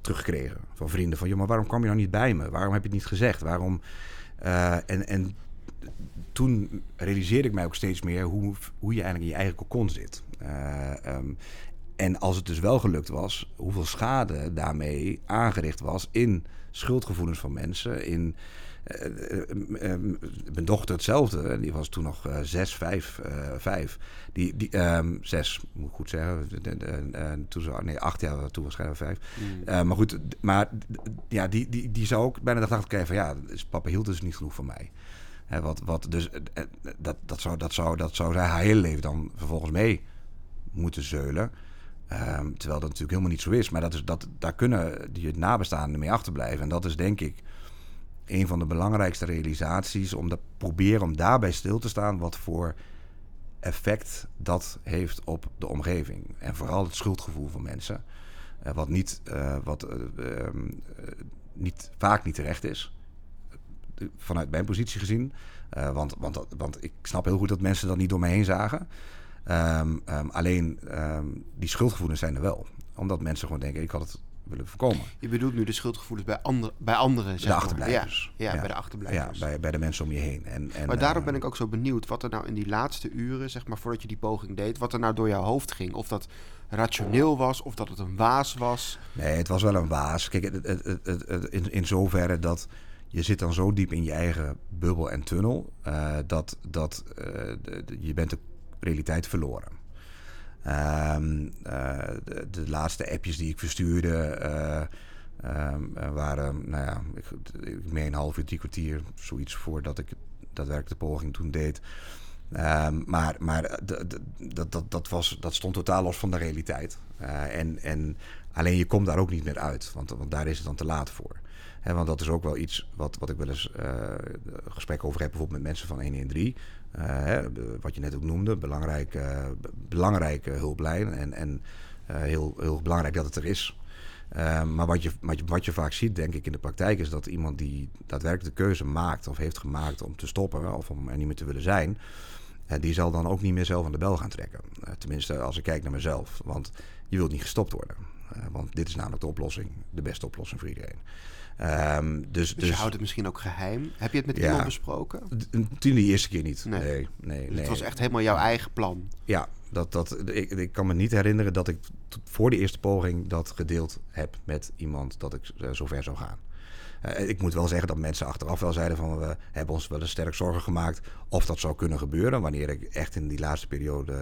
teruggekregen. Van vrienden van, joh, maar waarom kwam je nou niet bij me? Waarom heb je het niet gezegd? Waarom... en, en toen realiseerde ik mij ook steeds meer hoe, hoe je eigenlijk in je eigen kokon zit. Um, en als het dus wel gelukt was, hoeveel schade daarmee aangericht was in schuldgevoelens van mensen, in mijn dochter hetzelfde. Die was toen nog zes, vijf, vijf. Die, die, um, zes, moet ik goed zeggen. toen ze, nee, acht jaar, toen waarschijnlijk vijf. Mm. maar goed, maar ja, die, die, die zou ook bijna de gedachte krijgen van... ja, dus papa hield dus niet genoeg van mij. Hè, wat, wat, dus dat, dat, zou, dat, zou, dat zou zij haar hele leven dan vervolgens mee moeten zeulen. Um, terwijl dat natuurlijk helemaal niet zo is. Maar dat is, dat, daar kunnen die nabestaanden mee achterblijven. En dat is denk ik een van de belangrijkste realisaties. Om te proberen om daarbij stil te staan wat voor effect dat heeft op de omgeving. En vooral het schuldgevoel van mensen. Uh, wat niet, uh, wat, uh, niet, vaak niet terecht is. Vanuit mijn positie gezien. want, want, want ik snap heel goed dat mensen dat niet door me heen zagen. Um, um, alleen die schuldgevoelens zijn er wel. Omdat mensen gewoon denken, ik had het willen voorkomen. Je bedoelt nu de schuldgevoelens bij, andere, bij anderen, zeg De achterblijvers. Ja, ja, bij de achterblijvers. Ja, bij, bij de mensen om je heen. En, en, maar daarom uh, ben ik ook zo benieuwd wat er nou in die laatste uren, zeg maar, voordat je die poging deed, wat er nou door jouw hoofd ging. Of dat rationeel was, of dat het een waas was. Nee, het was wel een waas. Kijk, het, het, het, in, in zoverre dat je zit dan zo diep in je eigen bubbel en tunnel, uh, dat, dat uh, de, de, je bent de realiteit verloren. Um, uh, de, de, laatste appjes die ik verstuurde uh, um, waren, nou ja, ik, ik een half uur, drie kwartier, zoiets voordat ik daadwerkelijk de poging toen deed. Ehm, maar maar dat, dat, dat, was, dat stond totaal los van de realiteit. en, en alleen je komt daar ook niet meer uit, want, want daar is het dan te laat voor. want dat is ook wel iets wat, wat ik wel eens uh, gesprek over heb, bijvoorbeeld met mensen van 113. Uh, wat je net ook noemde, belangrijk, uh, belangrijke hulplijn. En, en heel, heel belangrijk dat het er is. Ehm, maar wat je, wat, je, wat je vaak ziet, denk ik, in de praktijk, is dat iemand die daadwerkelijk de keuze maakt of heeft gemaakt om te stoppen of om er niet meer te willen zijn, die zal dan ook niet meer zelf aan de bel gaan trekken. tenminste, als ik kijk naar mezelf. Want je wilt niet gestopt worden. want dit is namelijk de oplossing, de beste oplossing voor iedereen. Um, dus, dus, dus, je houdt het misschien ook geheim. Heb je het met iemand besproken? Toen de eerste keer niet. Nee, nee, nee. Dus het was echt helemaal jouw eigen plan. Ja, dat, dat, ik, ik kan me niet herinneren dat ik voor de eerste poging dat gedeeld heb met iemand dat ik uh, zover zou gaan. Uh, ik moet wel zeggen dat mensen achteraf wel zeiden van we hebben ons wel eens sterk zorgen gemaakt of dat zou kunnen gebeuren wanneer ik echt in die laatste periode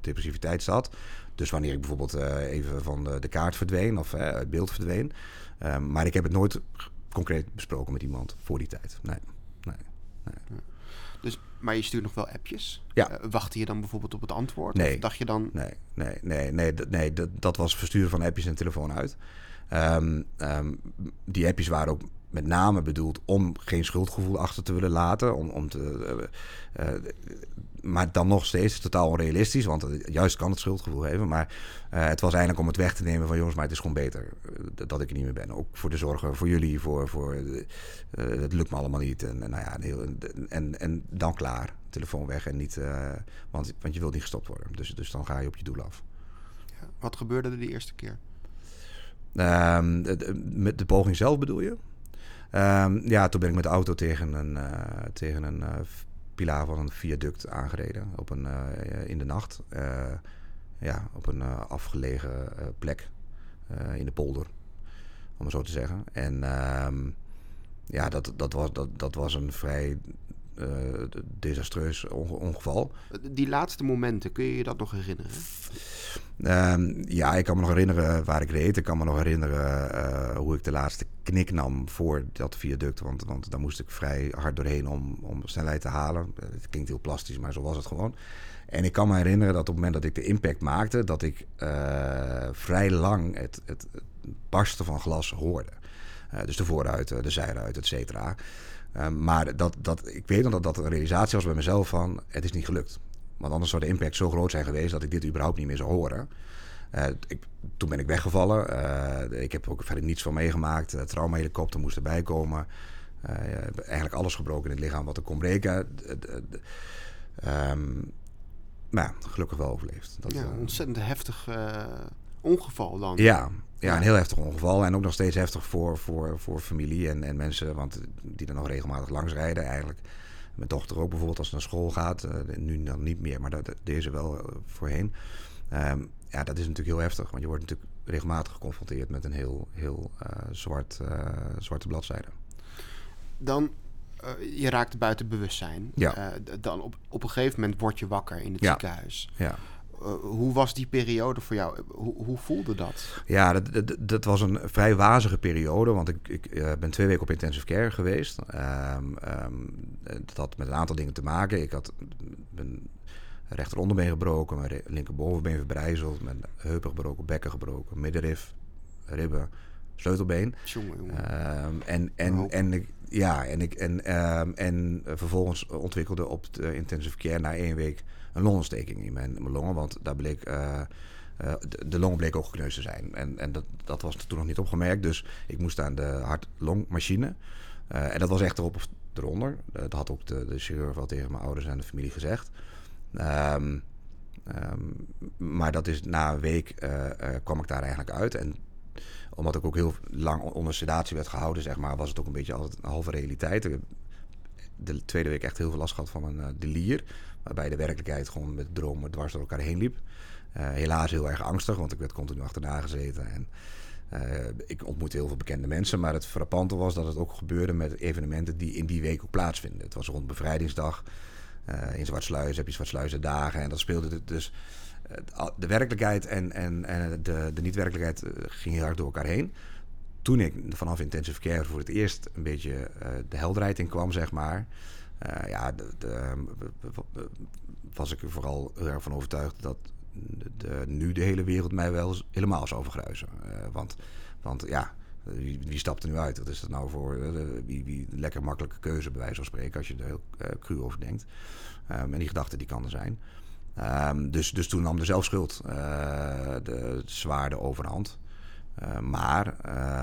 depressiviteit zat. Dus wanneer ik bijvoorbeeld even van de, de, kaart verdween of het beeld verdween. Um, maar ik heb het nooit concreet besproken met iemand voor die tijd. Nee, nee, nee. Dus, maar je stuurt nog wel appjes? Ja. Uh, wachtte je dan bijvoorbeeld op het antwoord? Nee. Of dacht je dan... Nee, nee, nee, nee, nee dat, dat was versturen van appjes en telefoon uit. Um, um, die appjes waren ook met name bedoeld om geen schuldgevoel achter te willen laten. Om, om te, uh, uh, maar dan nog steeds totaal onrealistisch. Want juist kan het schuldgevoel geven. Maar uh, het was eigenlijk om het weg te nemen van jongens, maar het is gewoon beter dat ik er niet meer ben. Ook voor de zorgen voor jullie, voor, voor het lukt me allemaal niet. En, nou ja, heel, en, en dan klaar. Telefoon weg en niet, want, want je wilt niet gestopt worden. Dus, dus dan ga je op je doel af. Ja, wat gebeurde er de eerste keer? De, met de poging zelf bedoel je? Um, ja, toen ben ik met de auto tegen een, uh, tegen een uh, pilaar van een viaduct aangereden op een, uh, in de nacht. ja, op een afgelegen plek in de polder, om het zo te zeggen. En um, ja, dat, dat, was, dat, dat was een vrij uh, desastreus ongeval. Die laatste momenten, kun je je dat nog herinneren? Uh, ja, ik kan me nog herinneren waar ik reed. Ik kan me nog herinneren uh, hoe ik de laatste knik nam voor dat viaduct. Want, want daar moest ik vrij hard doorheen om, om snelheid te halen. Het klinkt heel plastisch, maar zo was het gewoon. En ik kan me herinneren dat op het moment dat ik de impact maakte, dat ik vrij lang het, het, het, barsten van glas hoorde. dus de voorruiten, de zijruit, et cetera. Um, maar dat, dat, ik weet nog dat dat een realisatie was bij mezelf van... het is niet gelukt. Want anders zou de impact zo groot zijn geweest... dat ik dit überhaupt niet meer zou horen. Uh, ik, toen ben ik weggevallen. Uh, ik heb ook verder niets van meegemaakt. Uh, traumahelikopter moest erbij komen. eigenlijk alles gebroken in het lichaam wat er kon breken. Um, maar ja, gelukkig wel overleefd. Dat, ja, ontzettend heftig ongeval dan. Ja, ja, een heel heftig ongeval. En ook nog steeds heftig voor, voor, voor familie en, en mensen want die er nog regelmatig langs rijden. Eigenlijk mijn dochter ook bijvoorbeeld als ze naar school gaat. Uh, nu dan niet meer, maar dat, deze wel uh, voorheen. Um, ja, dat is natuurlijk heel heftig. Want je wordt natuurlijk regelmatig geconfronteerd met een heel, heel uh, zwart, zwarte bladzijde. Dan, je raakt buiten bewustzijn. Ja. dan op, op een gegeven moment word je wakker in het ja. ziekenhuis. Ja. Uh, hoe was die periode voor jou? Hoe, hoe voelde dat? Ja, dat, dat, dat, was een vrij wazige periode. Want ik, ik uh, ben twee weken op intensive care geweest. Um, um, dat had met een aantal dingen te maken. Ik had mijn rechteronderbeen gebroken, mijn linkerbovenbeen verbrijzeld, mijn heupen gebroken, bekken gebroken, middenrif, ribben, sleutelbeen. Jongen, jongen. Um, en, en, en, ik, ja, en, ik, en, um, en vervolgens ontwikkelde op de intensive care na één week een longontsteking in mijn, mijn longen. Want daar bleek, uh, de, longen bleken ook gekneusd te zijn. En, en dat, dat was toen nog niet opgemerkt. Dus ik moest aan de hart-longmachine. En dat was echt erop of eronder. dat had ook de, de chirurg wel tegen mijn ouders en de familie gezegd. Um, um, maar dat is na een week kwam ik daar eigenlijk uit. En omdat ik ook heel lang onder sedatie werd gehouden, zeg maar, was het ook een beetje altijd een halve realiteit. Ik heb de tweede week echt heel veel last gehad van een uh, delier. Waarbij de werkelijkheid gewoon met dromen dwars door elkaar heen liep. Uh, helaas heel erg angstig, want ik werd continu achterna gezeten. En uh, ik ontmoette heel veel bekende mensen. Maar het frappante was dat het ook gebeurde met evenementen die in die week ook plaatsvinden. Het was rond bevrijdingsdag. Uh, in Zwartsluis heb je Zwartsluizen dagen. En dat speelde dus... de werkelijkheid en, en, en de, de niet-werkelijkheid gingen heel hard door elkaar heen. Toen ik vanaf intensive care voor het eerst een beetje de helderheid in kwam, zeg maar... Ja, de, de, was ik er vooral heel van overtuigd dat de, nu de hele wereld mij wel helemaal zou vergruizen. Want, want ja, wie, stapt er nu uit? Wat is dat nou voor wie, wie lekker makkelijke keuze, bij wijze van spreken, als je er heel cru over denkt. Um, en die gedachte die kan er zijn. Um, dus, dus toen nam de zelfschuld uh, de zwaarde overhand. Uh, maar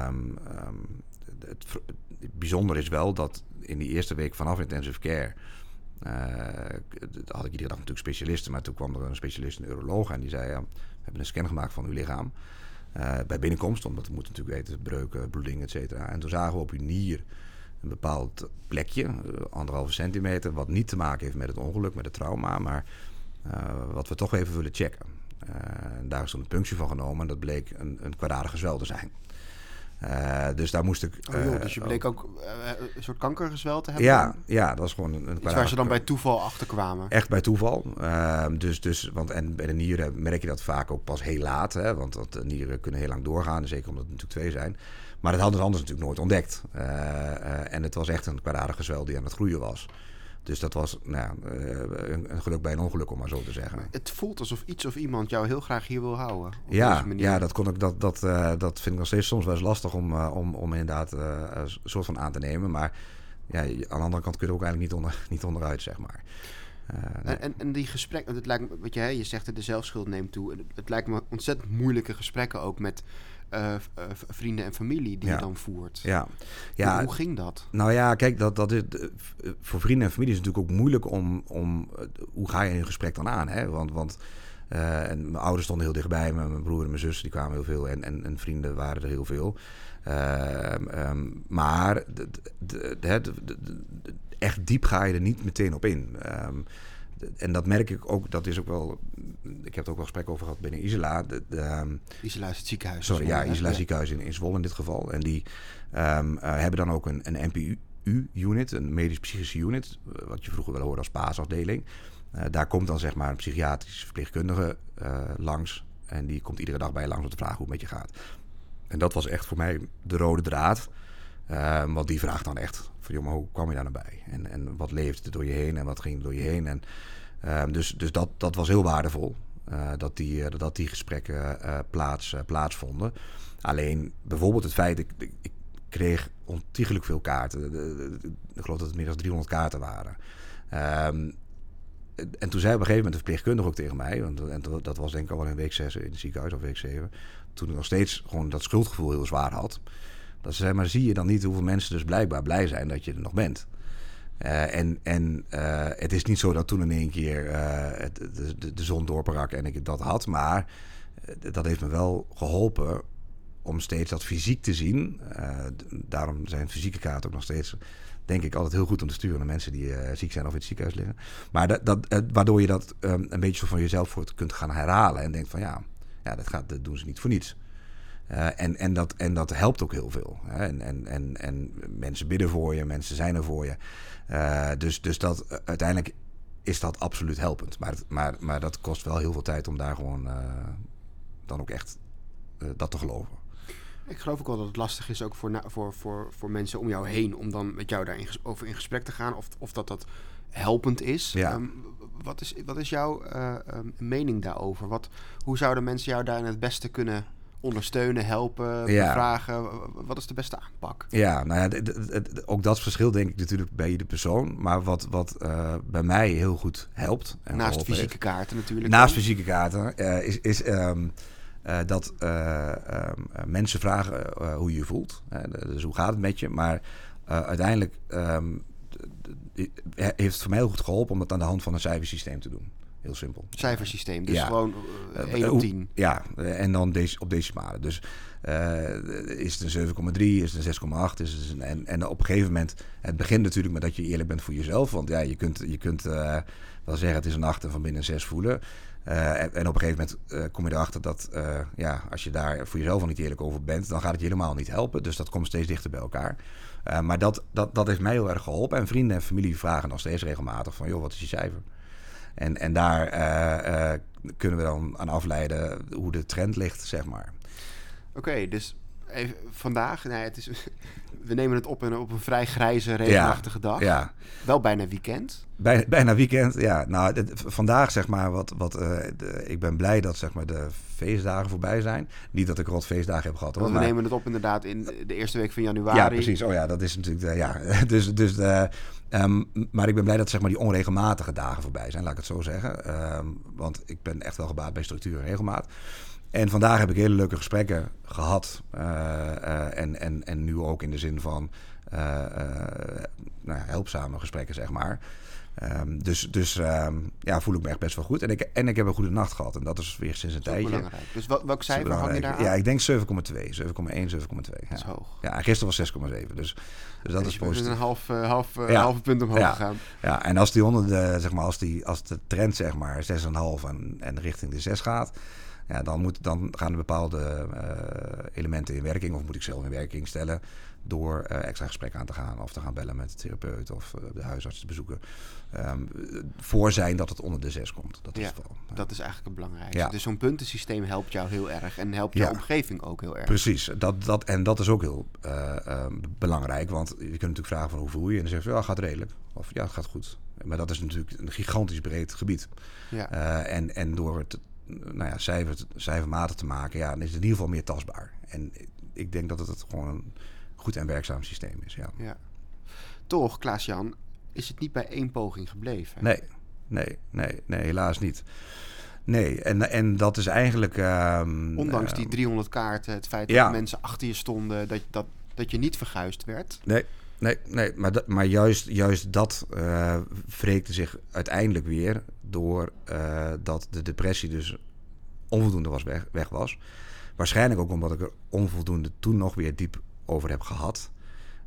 um, um, het, bijzonder is wel dat in die eerste week vanaf intensive care... Uh, had ik iedere dag natuurlijk specialisten, maar toen kwam er een specialist, een uroloog, en die zei: We hebben een scan gemaakt van uw lichaam. Bij binnenkomst, omdat we moeten natuurlijk weten, breuken, bloeding, et cetera. En toen zagen we op uw nier een bepaald plekje, anderhalve centimeter, wat niet te maken heeft met het ongeluk, met het trauma, maar wat we toch even willen checken. Uh, daar is toen een punctie van genomen en dat bleek een, een kwaadaardige zwel te zijn. Uh, dus daar moest ik. Oh, joh, dus je bleek ook een soort kankergezwel te hebben? Ja, ja dat was gewoon een, een Iets waar ze dan bij toeval achter kwamen? Echt bij toeval. Ehm, dus, dus, want, en bij de nieren merk je dat vaak ook pas heel laat. Hè, want dat, de nieren kunnen heel lang doorgaan, zeker omdat het natuurlijk twee zijn. Maar dat hadden ze anders natuurlijk nooit ontdekt. en het was echt een kwaadaardige zwel die aan het groeien was. Dus dat was nou, een, een, geluk bij een ongeluk, om maar zo te zeggen. Het voelt alsof iets of iemand jou heel graag hier wil houden. Ja, ja dat, kon ik, dat, dat, uh, dat vind ik nog steeds soms wel eens lastig om, uh, om, om inderdaad uh, een soort van aan te nemen. Maar ja, aan de andere kant kun je er ook eigenlijk niet, onder, niet onderuit, zeg maar. Nee. en, en die gesprekken, het lijkt me, wat je, je zegt dat de zelfschuld neemt toe. Het lijkt me ontzettend moeilijke gesprekken ook met uh, vrienden en familie die ja. je dan voert. Ja. ja. Hoe, hoe, ging dat? Nou ja, kijk, dat, dat is, voor vrienden en familie is het natuurlijk ook moeilijk om, om hoe ga je een gesprek dan aan? Hè? Want, want uh, en mijn ouders stonden heel dichtbij me, mijn broer en mijn zus die kwamen heel veel en, en, en vrienden waren er heel veel. Uh, um, maar de, de, de, echt diep ga je er niet meteen op in. Um, en dat merk ik ook, dat is ook wel. Ik heb er ook wel gesprek over gehad binnen Isla. De, de, Isla is het ziekenhuis. Sorry, ja, Isla ja. ziekenhuis in, in Zwolle in dit geval. En die um, uh, hebben dan ook een, een NPU-unit, een medisch-psychische unit, wat je vroeger wel hoorde als paasafdeling. Uh, daar komt dan zeg maar een psychiatrische verpleegkundige uh, langs. En die komt iedere dag bij je langs om te vragen hoe het met je gaat. En dat was echt voor mij de rode draad. Uh, want die vraagt dan echt van, hoe kwam je daar nou bij? En, en wat leefde er door je heen en wat ging er door je heen? En, uh, dus dus dat, dat was heel waardevol, uh, dat, die, dat die gesprekken plaats, plaatsvonden. Alleen bijvoorbeeld het feit, ik, ik, kreeg ontiegelijk veel kaarten. Ik geloof dat het meer dan 300 kaarten waren. Um, en toen zei op een gegeven moment de verpleegkundige ook tegen mij, want en dat was denk ik al wel in week 6 in het ziekenhuis of week 7, toen ik nog steeds gewoon dat schuldgevoel heel zwaar had. Dat maar zie je dan niet hoeveel mensen dus blijkbaar blij zijn dat je er nog bent? Uh, en en uh, het is niet zo dat toen in één keer het, de, de, de, zon doorbrak en ik dat had. Maar dat heeft me wel geholpen om steeds dat fysiek te zien. daarom zijn fysieke kaarten ook nog steeds, denk ik, altijd heel goed om te sturen naar mensen die ziek zijn of in het ziekenhuis liggen. Maar dat, dat, waardoor je dat um, een beetje van jezelf voor kunt gaan herhalen. En denkt van ja, ja dat, gaat, dat doen ze niet voor niets. Uh, en, en, dat, en dat helpt ook heel veel. Hè? En, en, en, en mensen bidden voor je, mensen zijn er voor je. Uh, dus, dus dat, uiteindelijk is dat absoluut helpend. Maar, maar, maar dat kost wel heel veel tijd om daar gewoon uh, dan ook echt dat te geloven. Ik geloof ook wel dat het lastig is ook voor, voor, voor, voor mensen om jou heen om dan met jou daarover over in gesprek te gaan. Of, of dat dat helpend is. Ja. Um, wat, is wat is jouw um, mening daarover? Wat, hoe zouden mensen jou daarin het beste kunnen ondersteunen, helpen, ja. vragen? Wat is de beste aanpak? Ja, nou ja, ook dat verschil denk ik natuurlijk bij de persoon. Maar wat, wat uh, bij mij heel goed helpt... En Naast fysieke heeft, kaarten natuurlijk. Naast dan. fysieke kaarten uh, is... is um, uh, dat um, mensen vragen hoe je je voelt. dus hoe gaat het met je? Maar uiteindelijk um, heeft het voor mij heel goed geholpen om dat aan de hand van een cijfersysteem te doen. Heel simpel. Cijfersysteem, dus ja. gewoon uh, 1 op 10. Ja, en dan deze, op decimalen. Dus uh, is het een 7,3, is het een 6,8. Is het een, en, en op een gegeven moment, het begint natuurlijk met dat je eerlijk bent voor jezelf. Want ja, je kunt, je kunt uh, wel zeggen het is een 8 en van binnen een 6 voelen. Uh, en, en, op een gegeven moment kom je erachter dat ja, als je daar voor jezelf al niet eerlijk over bent, dan gaat het je helemaal niet helpen. Dus dat komt steeds dichter bij elkaar. maar dat, dat, dat heeft mij heel erg geholpen. En vrienden en familie vragen nog steeds regelmatig van, joh, wat is je cijfer? En, en daar uh, uh, kunnen we dan aan afleiden hoe de trend ligt, zeg maar. Oké, dus even, vandaag, nee, het is, we nemen het op, in, op een vrij grijze, regenachtige dag. Ja, Wel bijna weekend. Bij, bijna weekend, ja. Nou, dit- vandaag zeg maar, wat, wat, eh, de- ik ben blij dat zeg maar, de feestdagen voorbij zijn. Niet dat ik rot feestdagen heb gehad hoor. Want we maar- nemen het op inderdaad in de eerste week van januari. ja, precies. Oh ja, dat is natuurlijk, de, ja. Dus, dus de, ehm, maar ik ben blij dat zeg maar, die onregelmatige dagen voorbij zijn, laat ik het zo zeggen. Ehm, want ik ben echt wel gebaat bij structuur en regelmaat. En vandaag heb ik hele leuke gesprekken gehad. eh, eh, en, en, en nu ook in de zin van eh, nou ja, helpzame gesprekken, zeg maar. Ehm, dus dus ehm, ja, voel ik me echt best wel goed. En ik, en ik heb een goede nacht gehad. En dat is weer sinds een tijdje. belangrijk. Dus wat, welk cijfer hang je daar aan? Ja, ik denk 7,2. 7,1, 7,2. Dat is Ja. hoog. ja, en gisteren was 6,7. Dus, dus dat Dus is positief. een half, half, Ja. halve punt omhoog Ja. gegaan. Ja, en als die onder de, zeg maar, als, die, als de trend zeg maar 6,5 en, en richting de 6 gaat, ja, dan, moet, dan gaan er bepaalde eh, elementen in werking, of moet ik zelf in werking stellen, door eh, extra gesprekken aan te gaan, of te gaan bellen met de therapeut of eh, de huisarts te bezoeken. Ehm, voor zijn dat het onder de 6 komt. Dat is Ja, wel. Ja. Dat is eigenlijk het belangrijkste. Ja. Dus zo'n puntensysteem helpt jou heel erg. En helpt jouw omgeving ook heel erg. Precies, dat, dat, en dat is ook heel eh, eh, belangrijk. Want je kunt natuurlijk vragen van hoe voel je? En dan zeg je, ja, gaat redelijk. Of ja, het gaat goed. Maar dat is natuurlijk een gigantisch breed gebied. Ja. En, en door het nou ja, cijfer, cijfermatig te maken, ja, dan is het in ieder geval meer tastbaar. En ik denk dat het gewoon een goed en werkzaam systeem is. Ja. ja. Toch, Klaas-Jan, is het niet bij één poging gebleven. Nee, nee, nee, nee, helaas niet. Nee, en, en dat is eigenlijk. ehm, Ondanks die 300 kaarten, het feit dat ja. mensen achter je stonden, dat, dat, dat je niet verguisd werd. Nee, nee, nee maar, dat, maar juist, juist dat eh wreekte zich uiteindelijk weer door eh, dat de depressie dus onvoldoende was weg, was. Waarschijnlijk ook omdat ik er onvoldoende toen nog weer diep over heb gehad.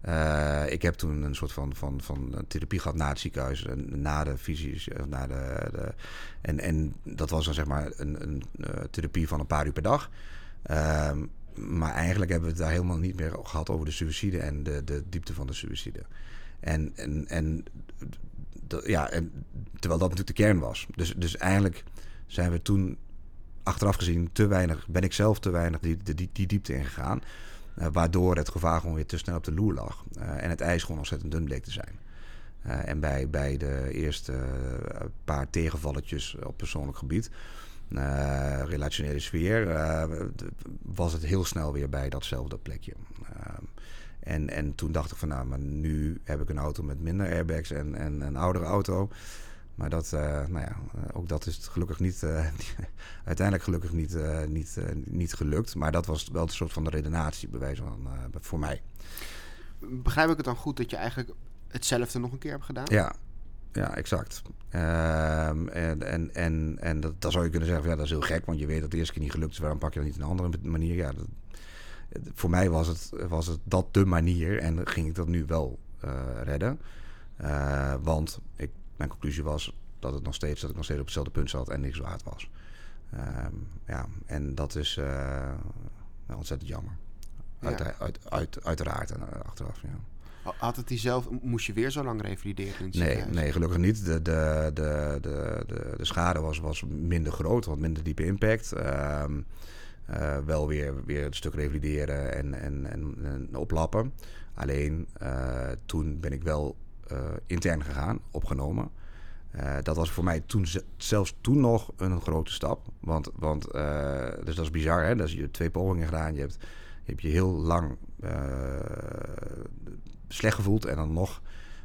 Eh, ik heb toen een soort van, van, van therapie gehad na het ziekenhuis, en na de visies, na de, de, en, en dat was dan zeg maar een, een therapie van een paar uur per dag. Ehm, maar eigenlijk hebben we het daar helemaal niet meer gehad over de suïcide en de, de diepte van de suïcide. En, en, en, ja, en terwijl dat natuurlijk de kern was. Dus, dus eigenlijk zijn we toen achteraf gezien te weinig, ben ik zelf te weinig die, die, die, die diepte ingegaan. eh, waardoor het gevaar gewoon weer te snel op de loer lag. Eh, en het ijs gewoon ontzettend dun bleek te zijn. Eh, en bij, bij de eerste paar tegenvalletjes op persoonlijk gebied, relationele sfeer, eh, was het heel snel weer bij datzelfde plekje. Ehm, en, en toen dacht ik van nou, maar nu heb ik een auto met minder airbags en, en een oudere auto. Maar dat, eh, nou ja, eh, ook dat is gelukkig niet, eh, uiteindelijk gelukkig niet, eh, niet, eh, niet gelukt. Maar dat was wel een soort van de redenatie, bij wijze van, eh, voor mij. Begrijp ik het dan goed dat je eigenlijk hetzelfde nog een keer hebt gedaan? Ja, ja exact. Ehm, en en, en, en dat, dan zou je kunnen zeggen, van, ja, dat is heel gek, want je weet dat de eerste keer niet gelukt is. Waarom pak je dan niet een andere manier? Ja, dat, voor mij was het, was het dat de manier en ging ik dat nu wel eh, redden. Eh, want ik, mijn conclusie was dat, het nog steeds, dat ik nog steeds op hetzelfde punt zat en niks waard was. Ehm, ja, en dat is eh, ontzettend jammer. Uit, Ja. uit, uit, uiteraard en achteraf, ja. Had het die zelf, moest je weer zo lang revalideren Nee, nee, gelukkig niet. De, de, de, de, de, de schade was, was minder groot, wat minder diepe impact. Ehm, eh, wel weer, weer een stuk revalideren en, en, en, en oplappen. Alleen eh, toen ben ik wel eh, intern gegaan, opgenomen. Dat was voor mij toen, ze- zelfs toen nog een grote stap. Want, want dus dat is bizar, hè? Dat is, je hebt twee pogingen gedaan. Je hebt je, hebt je heel lang slecht gevoeld. En dan nog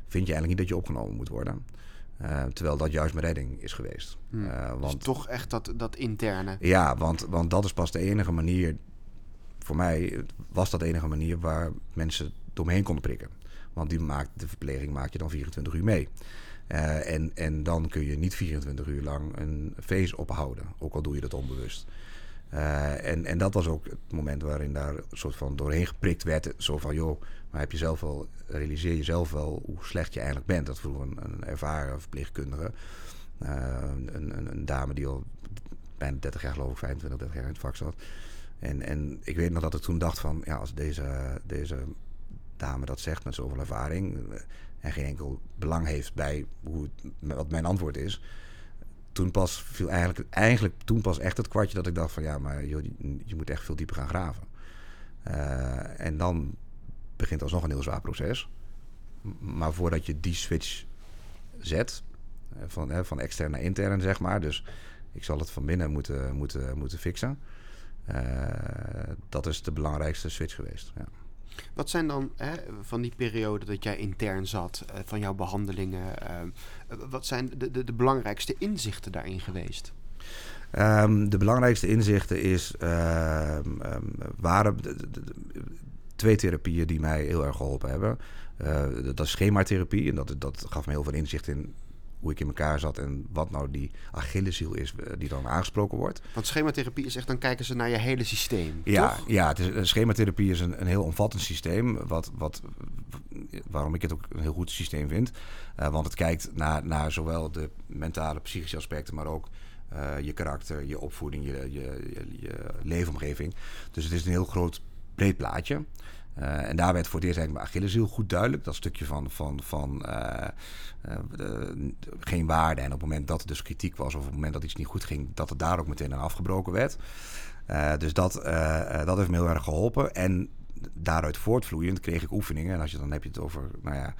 vind je eigenlijk niet dat je opgenomen moet worden. Eh, terwijl dat juist mijn redding is geweest. Hmm. Eh, Dus want, toch echt dat, dat interne. ja, want, want dat is pas de enige manier. Voor mij was dat de enige manier waar mensen door me heen konden prikken. Want die maakt, de verpleging maak je dan 24 uur mee. Eh, en, en dan kun je niet 24 uur lang een feest ophouden. Ook al doe je dat onbewust. Eh, en, en dat was ook het moment waarin daar een soort van doorheen geprikt werd. Zo van, joh, maar heb je zelf wel, realiseer je zelf wel hoe slecht je eigenlijk bent. Dat vroeg een, een ervaren verpleegkundige. Eh, een, een, een dame die al bijna 30 jaar, geloof ik, 25, 30 jaar in het vak zat. En, en ik weet nog dat ik toen dacht van, ja, als deze, deze dame dat zegt met zoveel ervaring eh, en geen enkel belang heeft bij hoe wat mijn antwoord is, toen pas viel eigenlijk, eigenlijk toen pas echt het kwartje dat ik dacht van, ja, maar joh, je, moet echt veel dieper gaan graven. Uh, en dan begint alsnog een heel zwaar proces. Maar voordat je die switch zet, uh, van, uh, van extern naar intern, zeg maar. Dus ik zal het van binnen moeten, moeten, moeten fixen. dat is de belangrijkste switch geweest. Ja. Wat zijn dan hè, van die periode dat jij intern zat, van jouw behandelingen, wat zijn de, de, de belangrijkste inzichten daarin geweest? Um, de belangrijkste inzichten is, uh, um, waren twee therapieën die mij heel erg geholpen hebben. Dat is schematherapie en dat, dat gaf me heel veel inzicht in hoe ik in elkaar zat en wat nou die Achilleshiel is eh, die dan aangesproken wordt. Want schematherapie is echt, dan kijken ze naar je hele systeem, ja, toch? Ja, het is, eh, schematherapie is een, een heel omvattend systeem, wat, wat, waarom ik het ook een heel goed systeem vind. Uh, want het kijkt naar, naar zowel de mentale, psychische aspecten, maar ook uh, je karakter, je opvoeding, je, je, je, je, leefomgeving. Dus het is een heel groot breed plaatje. Uh, en daar werd voor het eerst eigenlijk mijn Achilleshiel goed duidelijk. Dat stukje van, van, van uh, de, geen waarde. En op het moment dat er dus kritiek was... of op het moment dat iets niet goed ging... dat het daar ook meteen aan afgebroken werd. dus dat, dat heeft me heel erg geholpen. En daaruit voortvloeiend kreeg ik oefeningen. En als je dan heb je het over... Nou ja,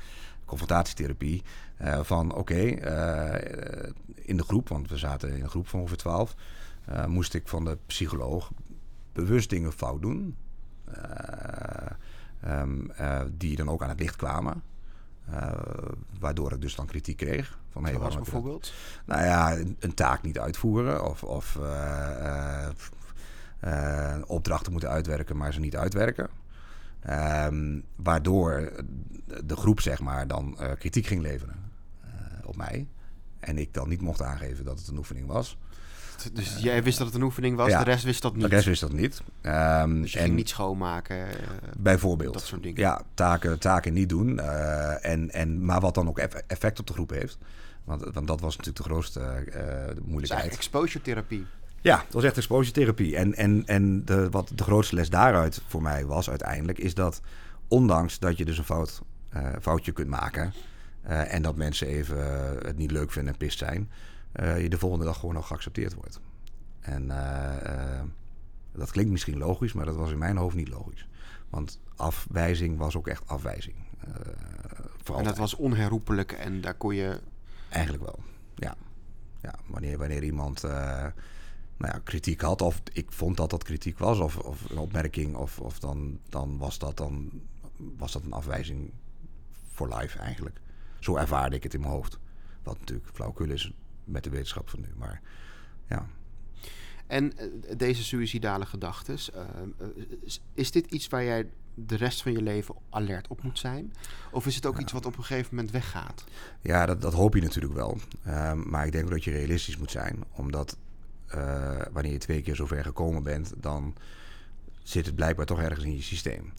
confrontatietherapie. Van oké, in de groep, want we zaten in een groep van ongeveer twaalf, moest ik van de psycholoog bewust dingen fout doen. Um, die dan ook aan het licht kwamen. waardoor ik dus dan kritiek kreeg. Van, hey, was bijvoorbeeld? Nou ja, een, een, taak niet uitvoeren of, of opdrachten moeten uitwerken, maar ze niet uitwerken. Um, waardoor de groep zeg maar dan kritiek ging leveren op mij. En ik dan niet mocht aangeven dat het een oefening was. Dus uh, jij wist dat het een oefening was, ja, de rest wist dat niet? De rest wist dat niet. Um, dus je en ging niet schoonmaken? bijvoorbeeld. Dat soort dingen? Ja, taken, taken niet doen. en, en, maar wat dan ook effect op de groep heeft. Want, want dat was natuurlijk de grootste moeilijkheid. Dus exposure therapie. Ja, dat was echt expositietherapie. En, en, en de, wat de grootste les daaruit voor mij was uiteindelijk... is dat ondanks dat je dus een fout, foutje kunt maken... En dat mensen even het niet leuk vinden en pist zijn... je de volgende dag gewoon nog geaccepteerd wordt. En dat klinkt misschien logisch, maar dat was in mijn hoofd niet logisch. Want afwijzing was ook echt afwijzing. en dat was onherroepelijk en daar kon je... Eigenlijk wel, ja. ja wanneer, wanneer iemand nou ja, kritiek had. Of ik vond dat dat kritiek was. Of, of een opmerking. Of, of dan, dan, was dat dan was dat een afwijzing voor life eigenlijk. Zo ervaarde ik het in mijn hoofd. Wat natuurlijk flauwkul is met de wetenschap van nu. Maar ja. En uh, deze suïcidale gedachten, uh, is dit iets waar jij de rest van je leven alert op moet zijn? Of is het ook ja. iets wat op een gegeven moment weggaat? Ja, dat, dat hoop je natuurlijk wel. Uh, maar ik denk dat je realistisch moet zijn. Omdat uh, wanneer je twee keer zover gekomen bent, dan zit het blijkbaar toch ergens in je systeem.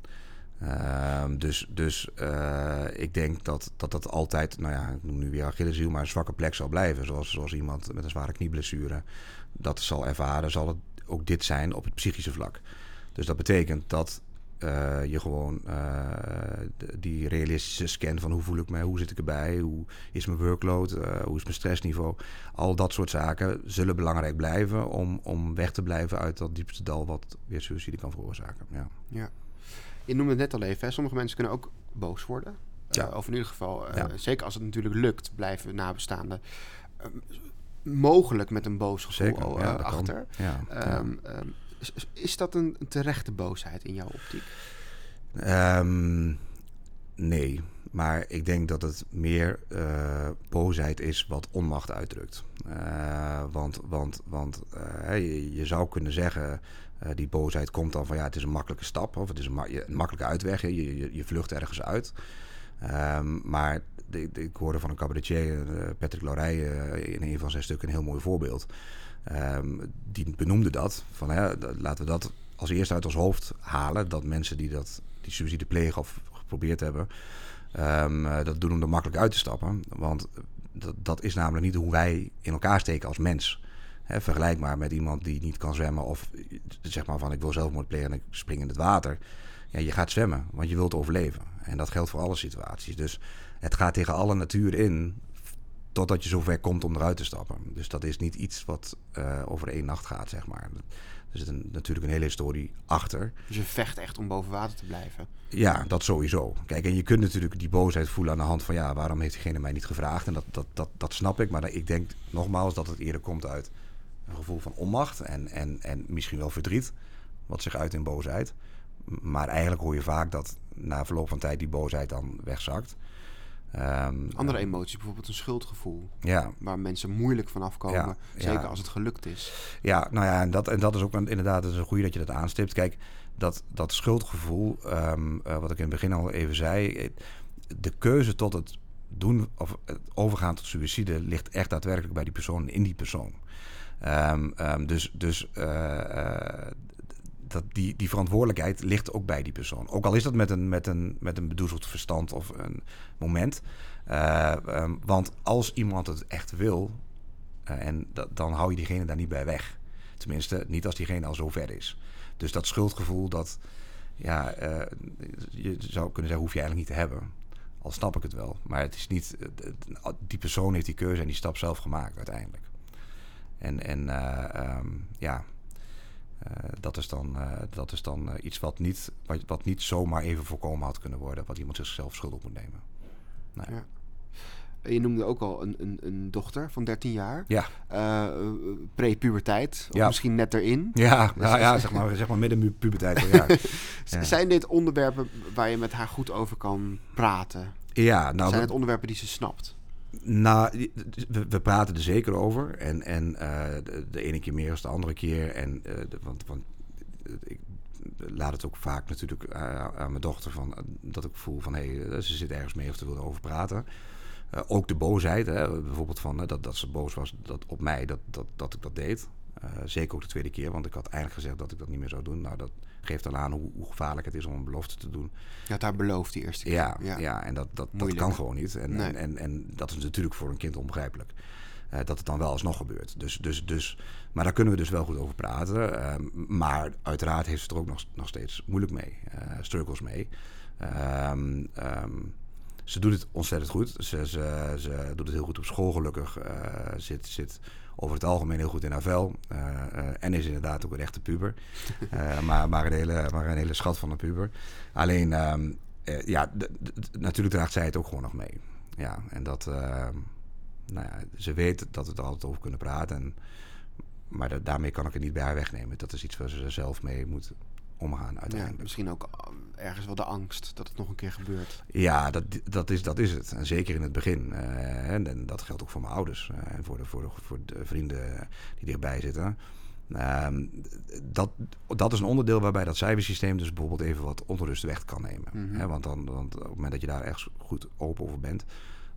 Uh, dus dus uh, ik denk dat, dat dat altijd, nou ja, ik noem nu weer Achilleshiel, maar een zwakke plek zal blijven. Zoals, zoals iemand met een zware knieblessure dat zal ervaren, zal het ook dit zijn op het psychische vlak. Dus dat betekent dat uh, je gewoon uh, die realistische scan van hoe voel ik me, hoe zit ik erbij, hoe is mijn workload, hoe is mijn stressniveau. Al dat soort zaken zullen belangrijk blijven om, om weg te blijven uit dat diepste dal wat weer suicide kan veroorzaken. Ja. ja. Je noemde het net al even, hè? sommige mensen kunnen ook boos worden. Ja. of in ieder geval, ja. zeker als het natuurlijk lukt, blijven nabestaanden mogelijk met een boos gevoel zeker, ja, achter. Um, um, is dat een terechte boosheid in jouw optiek? Nee, maar ik denk dat het meer uh, boosheid is wat onmacht uitdrukt. Uh, want want, want uh, je, je, zou kunnen zeggen, die boosheid komt dan van ja, het is een makkelijke stap of het is een, ma een makkelijke uitweg. Je, je, je, vlucht ergens uit. Um, maar de, ik hoorde van een cabaretier, Patrick Lorij, in een van zijn stukken een heel mooi voorbeeld. Um, die benoemde dat. Van, hè, laten we dat als eerste uit ons hoofd halen. Dat mensen die dat, die suicide plegen of geprobeerd hebben, um, dat doen om er makkelijk uit te stappen. Want dat, dat is namelijk niet hoe wij in elkaar steken als mens. Hè, vergelijk maar met iemand die niet kan zwemmen of zeg maar van ik wil zelfmoord plegen en ik spring in het water. Ja, je gaat zwemmen, want je wilt overleven. En dat geldt voor alle situaties. Dus het gaat tegen alle natuur in totdat je zover komt om eruit te stappen. Dus dat is niet iets wat uh, over één nacht gaat, zeg maar. Er zit een, natuurlijk een hele historie achter. Dus je vecht echt om boven water te blijven. Ja, dat sowieso. Kijk, en je kunt natuurlijk die boosheid voelen aan de hand van... ja, waarom heeft diegene mij niet gevraagd? En dat, dat, dat, dat snap ik. Maar ik denk nogmaals dat het eerder komt uit een gevoel van onmacht... en, en, en misschien wel verdriet, wat zich uit in boosheid. Maar eigenlijk hoor je vaak dat na verloop van tijd die boosheid dan wegzakt. Um, Andere emoties, bijvoorbeeld een schuldgevoel. Ja. Waar mensen moeilijk vanaf komen. zeker als het gelukt is. Ja, nou ja, en dat, en dat is ook inderdaad het is een goede dat je dat aanstipt. Kijk, dat, dat schuldgevoel, um, uh, wat ik in het begin al even zei. De keuze tot het doen of het overgaan tot suïcide ligt echt daadwerkelijk bij die persoon, in die persoon. Um, dus dus uh, uh, dat die, die verantwoordelijkheid ligt ook bij die persoon. Ook al is dat met een, met een, met een bedoezeld verstand of een moment. Uh, um, want als iemand het echt wil, en dan hou je diegene daar niet bij weg. Tenminste, niet als diegene al zo ver is. Dus dat schuldgevoel, dat ja, je zou kunnen zeggen, hoef je eigenlijk niet te hebben. Al snap ik het wel. Maar het is niet, die persoon heeft die keuze en die stap zelf gemaakt uiteindelijk. En, en um, ja, uh, dat is dan, uh, dat is dan uh, iets wat niet, wat, wat, niet zomaar even voorkomen had kunnen worden. Wat iemand zichzelf schuld op moet nemen. Nee. Ja. Je noemde ook al een, een, een dochter van 13 jaar. Ja. Pre-puberteit. Of ja. misschien net erin. Ja, nou, ja zeg, maar, zeg maar midden puberteit. ja. ja. Zijn dit onderwerpen waar je met haar goed over kan praten? Ja, nou. Zijn het onderwerpen die ze snapt? Nou, we, praten er zeker over. En, en uh, de, ene keer meer als de andere keer. En, de, want, want ik laat het ook vaak natuurlijk uh, aan mijn dochter van, dat ik voel van hé, hey, ze zit ergens mee of ze wil erover praten. ook de boosheid, hè, bijvoorbeeld van dat, dat ze boos was dat, op mij dat, dat, dat ik dat deed. zeker ook de tweede keer, want ik had eigenlijk gezegd dat ik dat niet meer zou doen. Nou, dat, geeft dan aan hoe, hoe, gevaarlijk het is om een belofte te doen. Je had haar beloofd die eerste keer. Ja, ja. ja en dat, dat, dat kan gewoon niet. En, nee. en, en, en, dat is natuurlijk voor een kind onbegrijpelijk. Uh, dat het dan wel alsnog gebeurt. Dus, dus, dus, maar daar kunnen we dus wel goed over praten. Uh, maar uiteraard heeft ze er ook nog, nog steeds moeilijk mee. Uh, struggles mee. Um, um, ze doet het ontzettend goed. Ze, ze, ze doet het heel goed op school gelukkig. zit, zit over het algemeen heel goed in haar vel. Uh, uh, en is inderdaad ook een echte puber. Uh, maar, maar, een hele, maar een hele schat van een puber. Alleen, um, ja, natuurlijk draagt zij het ook gewoon nog mee. Ja, en dat, ehm, nou ja, ze weet dat we er altijd over kunnen praten. En, maar dat, daarmee kan ik het niet bij haar wegnemen. Dat is iets waar ze zelf mee moet omgaan uiteindelijk. Ja, misschien ook eh, ergens wel de angst dat het nog een keer gebeurt. Ja, dat, dat, is, dat is het. En zeker in het begin. Uh, en, en, dat geldt ook voor mijn ouders uh, en voor de, voor, de, voor de vrienden die dichtbij zitten. Uh, dat, dat is een onderdeel waarbij dat cijfersysteem dus bijvoorbeeld even wat onrust weg kan nemen. Mm -hmm. want, dan, want op het moment dat je daar echt goed open over bent,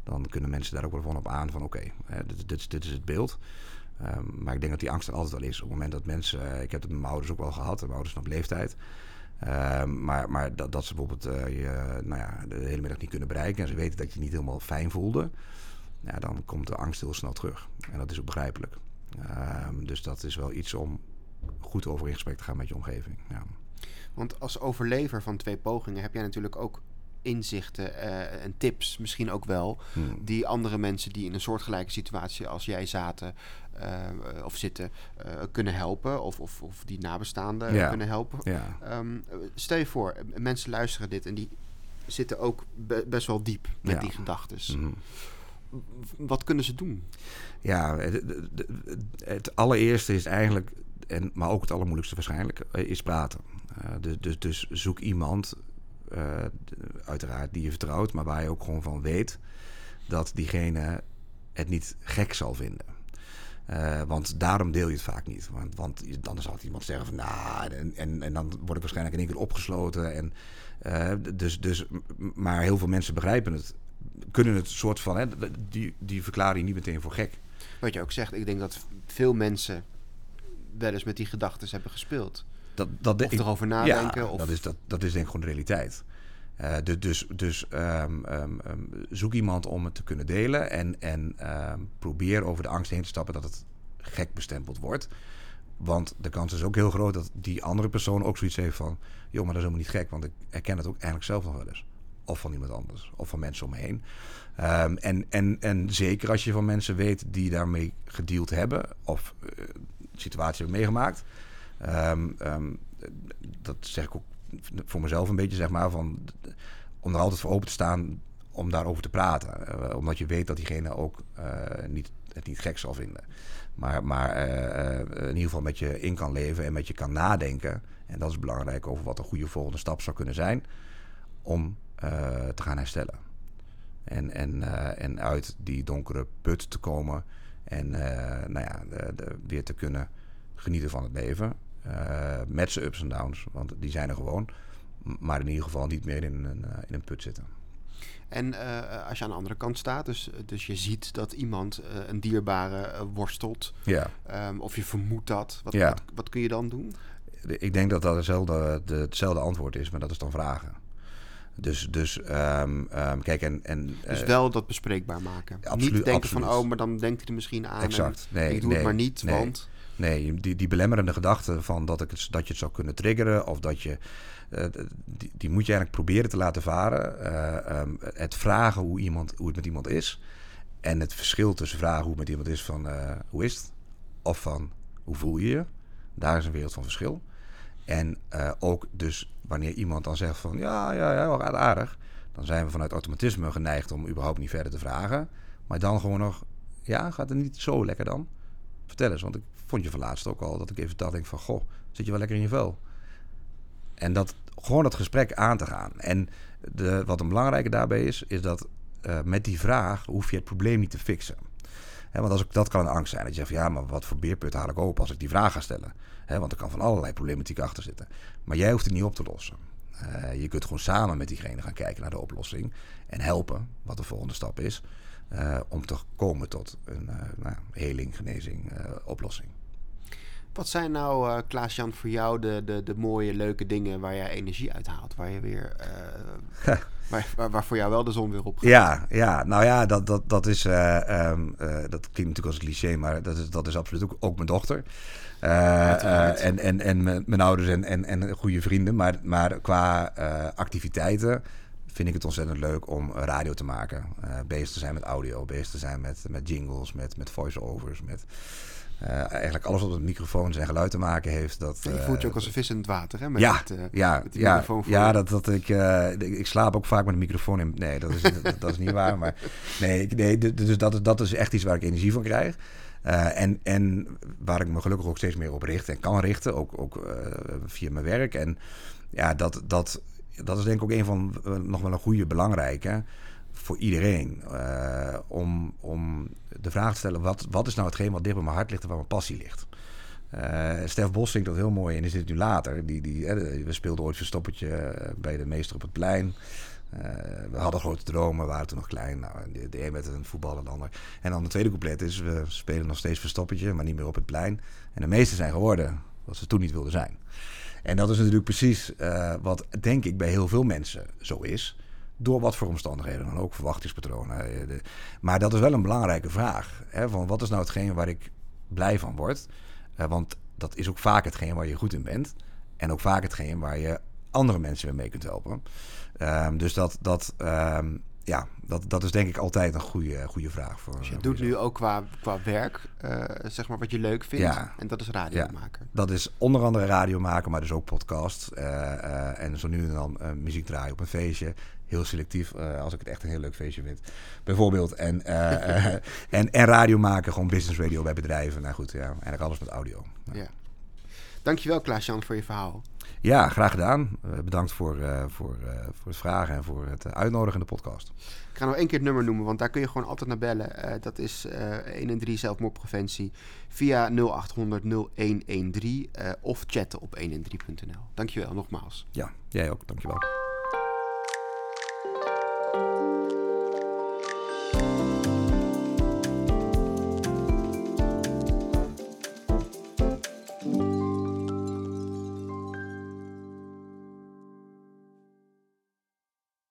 dan kunnen mensen daar ook wel van op aan van oké, okay, dit, dit, dit is het beeld. Um, maar ik denk dat die angst er altijd wel is. Op het moment dat mensen, uh, ik heb het met mijn ouders ook wel gehad, mijn ouders op leeftijd. Um, maar maar dat, dat ze bijvoorbeeld uh, je nou ja, de hele middag niet kunnen bereiken en ze weten dat je, je niet helemaal fijn voelde, ja, dan komt de angst heel snel terug. En dat is ook begrijpelijk. Um, dus dat is wel iets om goed over in gesprek te gaan met je omgeving. Ja. Want als overlever van twee pogingen heb jij natuurlijk ook inzichten uh, en tips misschien ook wel... Hmm. die andere mensen die in een soortgelijke situatie als jij zaten uh, of zitten uh, kunnen helpen... of, of, of die nabestaanden ja. kunnen helpen. Ja. Um, stel je voor, mensen luisteren dit en die zitten ook be best wel diep met Ja. die gedachten. Mhm. Wat kunnen ze doen? Ja, het, het- het allereerste is eigenlijk, en, maar ook het allermoeilijkste waarschijnlijk, eh, is praten. Eh, dus, dus, dus zoek iemand, eh, uiteraard die je vertrouwt, maar waar je ook gewoon van weet dat diegene het niet gek zal vinden. Eh, want daarom deel je het vaak niet. Want, want dan zal iemand zeggen van nou, en, en, en dan word ik waarschijnlijk in één keer opgesloten. En, eh, dus, dus, maar heel veel mensen begrijpen het, kunnen het soort van, hè, die, die verklaren je niet meteen voor gek. Wat je ook zegt, ik denk dat veel mensen wel eens met die gedachten hebben gespeeld. Dat, dat Of erover nadenken. Ja, of... dat, is, dat, dat is denk ik gewoon de realiteit. Eh, dus dus, ehm, ehm, ehm, zoek iemand om het te kunnen delen. En, en probeer over de angst heen te stappen dat het gek bestempeld wordt. Want de kans is ook heel groot dat die andere persoon ook zoiets heeft van... joh, maar dat is helemaal niet gek, want ik herken het ook eigenlijk zelf nog wel eens. Of van iemand anders, of van mensen om me heen. En, en, en zeker als je van mensen weet die daarmee gedeeld hebben... of eh, situatie hebben meegemaakt... Dat zeg ik ook voor mezelf een beetje, zeg maar, van, om er altijd voor open te staan om daarover te praten. Eh, omdat je weet dat diegene ook eh, niet, het niet gek zal vinden. Maar, maar eh, in ieder geval met je in kan leven en met je kan nadenken. En dat is belangrijk over wat een goede volgende stap zou kunnen zijn om te gaan herstellen. En, en, en uit die donkere put te komen en nou ja, de, de, weer te kunnen genieten van het leven. Met zijn ups en downs, want die zijn er gewoon. Maar in ieder geval niet meer in een, in een put zitten. En uh, als je aan de andere kant staat, dus, dus je ziet dat iemand uh, een dierbare worstelt, ja. Um, of je vermoedt dat, wat, ja. wat, wat, kun je dan doen? Ik denk dat dat hetzelfde, de, hetzelfde antwoord is, maar dat is dan vragen. Dus, dus um, um, kijk, en... en dus wel dat bespreekbaar maken. Absoluut, niet denken absoluut. van, oh, maar dan denkt hij er misschien aan. Exact. Nee, ik doe nee, het maar niet, nee, want... Nee, die, die belemmerende gedachte van dat, ik het, dat je het zou kunnen triggeren... of dat je uh, die, die, moet je eigenlijk proberen te laten varen. Uh, um, het vragen hoe, iemand, hoe het met iemand is. En het verschil tussen vragen hoe het met iemand is van uh, hoe is het? Of van hoe voel je je? Daar is een wereld van verschil. En ook dus wanneer iemand dan zegt van ja, ja, ja, wel aardig. Dan zijn we vanuit automatisme geneigd om überhaupt niet verder te vragen. Maar dan gewoon nog, ja, gaat het niet zo lekker dan? Vertel eens, want ik vond je van laatst ook al dat ik even dacht denk van goh, zit je wel lekker in je vel? En dat gewoon dat gesprek aan te gaan. En de, wat een belangrijke daarbij is, is dat uh, met die vraag hoef je het probleem niet te fixen. He, want als ik, dat kan een angst zijn. Dat je zegt, van, ja, maar wat voor beerput haal ik open als ik die vraag ga stellen? He, want er kan van allerlei problematiek achter zitten. Maar jij hoeft het niet op te lossen. Uh, je kunt gewoon samen met diegene gaan kijken naar de oplossing. En helpen, wat de volgende stap is. Uh, om te komen tot een nou, heling, genezing, oplossing. Wat zijn nou, uh, Klaas-Jan, voor jou de, de, de mooie, leuke dingen waar jij energie uit haalt? Waar je weer. Uh, waar, waar, voor jou wel de zon weer op gaat? Ja, ja nou ja, dat, dat, dat is. Uh, um, dat klinkt natuurlijk als een cliché, maar dat is, dat is absoluut ook, ook mijn dochter. en en, en mijn ouders en, en, en goede vrienden. Maar, maar qua activiteiten vind ik het ontzettend leuk om radio te maken. bezig te zijn met audio, bezig te zijn met, met jingles, met, met voice-overs, met. Uh, eigenlijk alles wat met microfoons en geluid te maken heeft. Dat, je voelt je ook als een vis in het water, hè? Met ja, het, uh, ja, met die ja, voor ja je. dat, dat ik, ik slaap ook vaak met een microfoon in. Nee, dat is, dat, dat, is niet waar. Maar nee, nee dus dat, is, dat is echt iets waar ik energie van krijg. en, en waar ik me gelukkig ook steeds meer op richt en kan richten, ook, ook via mijn werk. En ja, dat, dat, dat is denk ik ook een van nog wel een goede, belangrijke voor iedereen. Uh, om, om de vraag te stellen: wat, wat is nou hetgeen wat dicht bij mijn hart ligt en waar mijn passie ligt? Uh, Stef Bos zingt dat heel mooi en is dit nu later. Die, die, uh, we speelden ooit verstoppertje bij de meester op het plein. we hadden grote dromen, waren toen nog klein. Nou, de, een met een voetballer, de ander. En dan de tweede couplet is: we spelen nog steeds verstoppertje, maar niet meer op het plein. En de meesten zijn geworden wat ze toen niet wilden zijn. En dat is natuurlijk precies wat, denk ik, bij heel veel mensen zo is. Door wat voor omstandigheden dan ook, verwachtingspatronen. Maar dat is wel een belangrijke vraag. Hè, van wat is nou hetgeen waar ik blij van word? Uh, want dat is ook vaak hetgeen waar je goed in bent. En ook vaak hetgeen waar je andere mensen weer mee kunt helpen. Um, dus dat, dat, um, ja, dat, dat is denk ik altijd een goede, goede vraag. Voor, dus je doet nu ook qua, qua werk, uh, zeg maar wat je leuk vindt. Ja. En dat is radio ja. maken. Dat is onder andere radio maken, maar dus ook podcast. Uh, uh, en zo nu en dan muziek draaien op een feestje heel selectief uh, als ik het echt een heel leuk feestje vind. Bijvoorbeeld. En, uh, uh, en, en radio maken, gewoon business radio bij bedrijven. Nou goed, ja, eigenlijk alles met audio. Ja. ja. Dankjewel Klaas-Jan voor je verhaal. Ja, graag gedaan. bedankt voor, voor, voor het vragen en voor het uitnodigen in de podcast. Ik ga nog één keer het nummer noemen, want daar kun je gewoon altijd naar bellen. dat is 113 zelfmoordpreventie via 0800 0113 of chatten op 113.nl. Dankjewel nogmaals. Ja, jij ook. Dankjewel.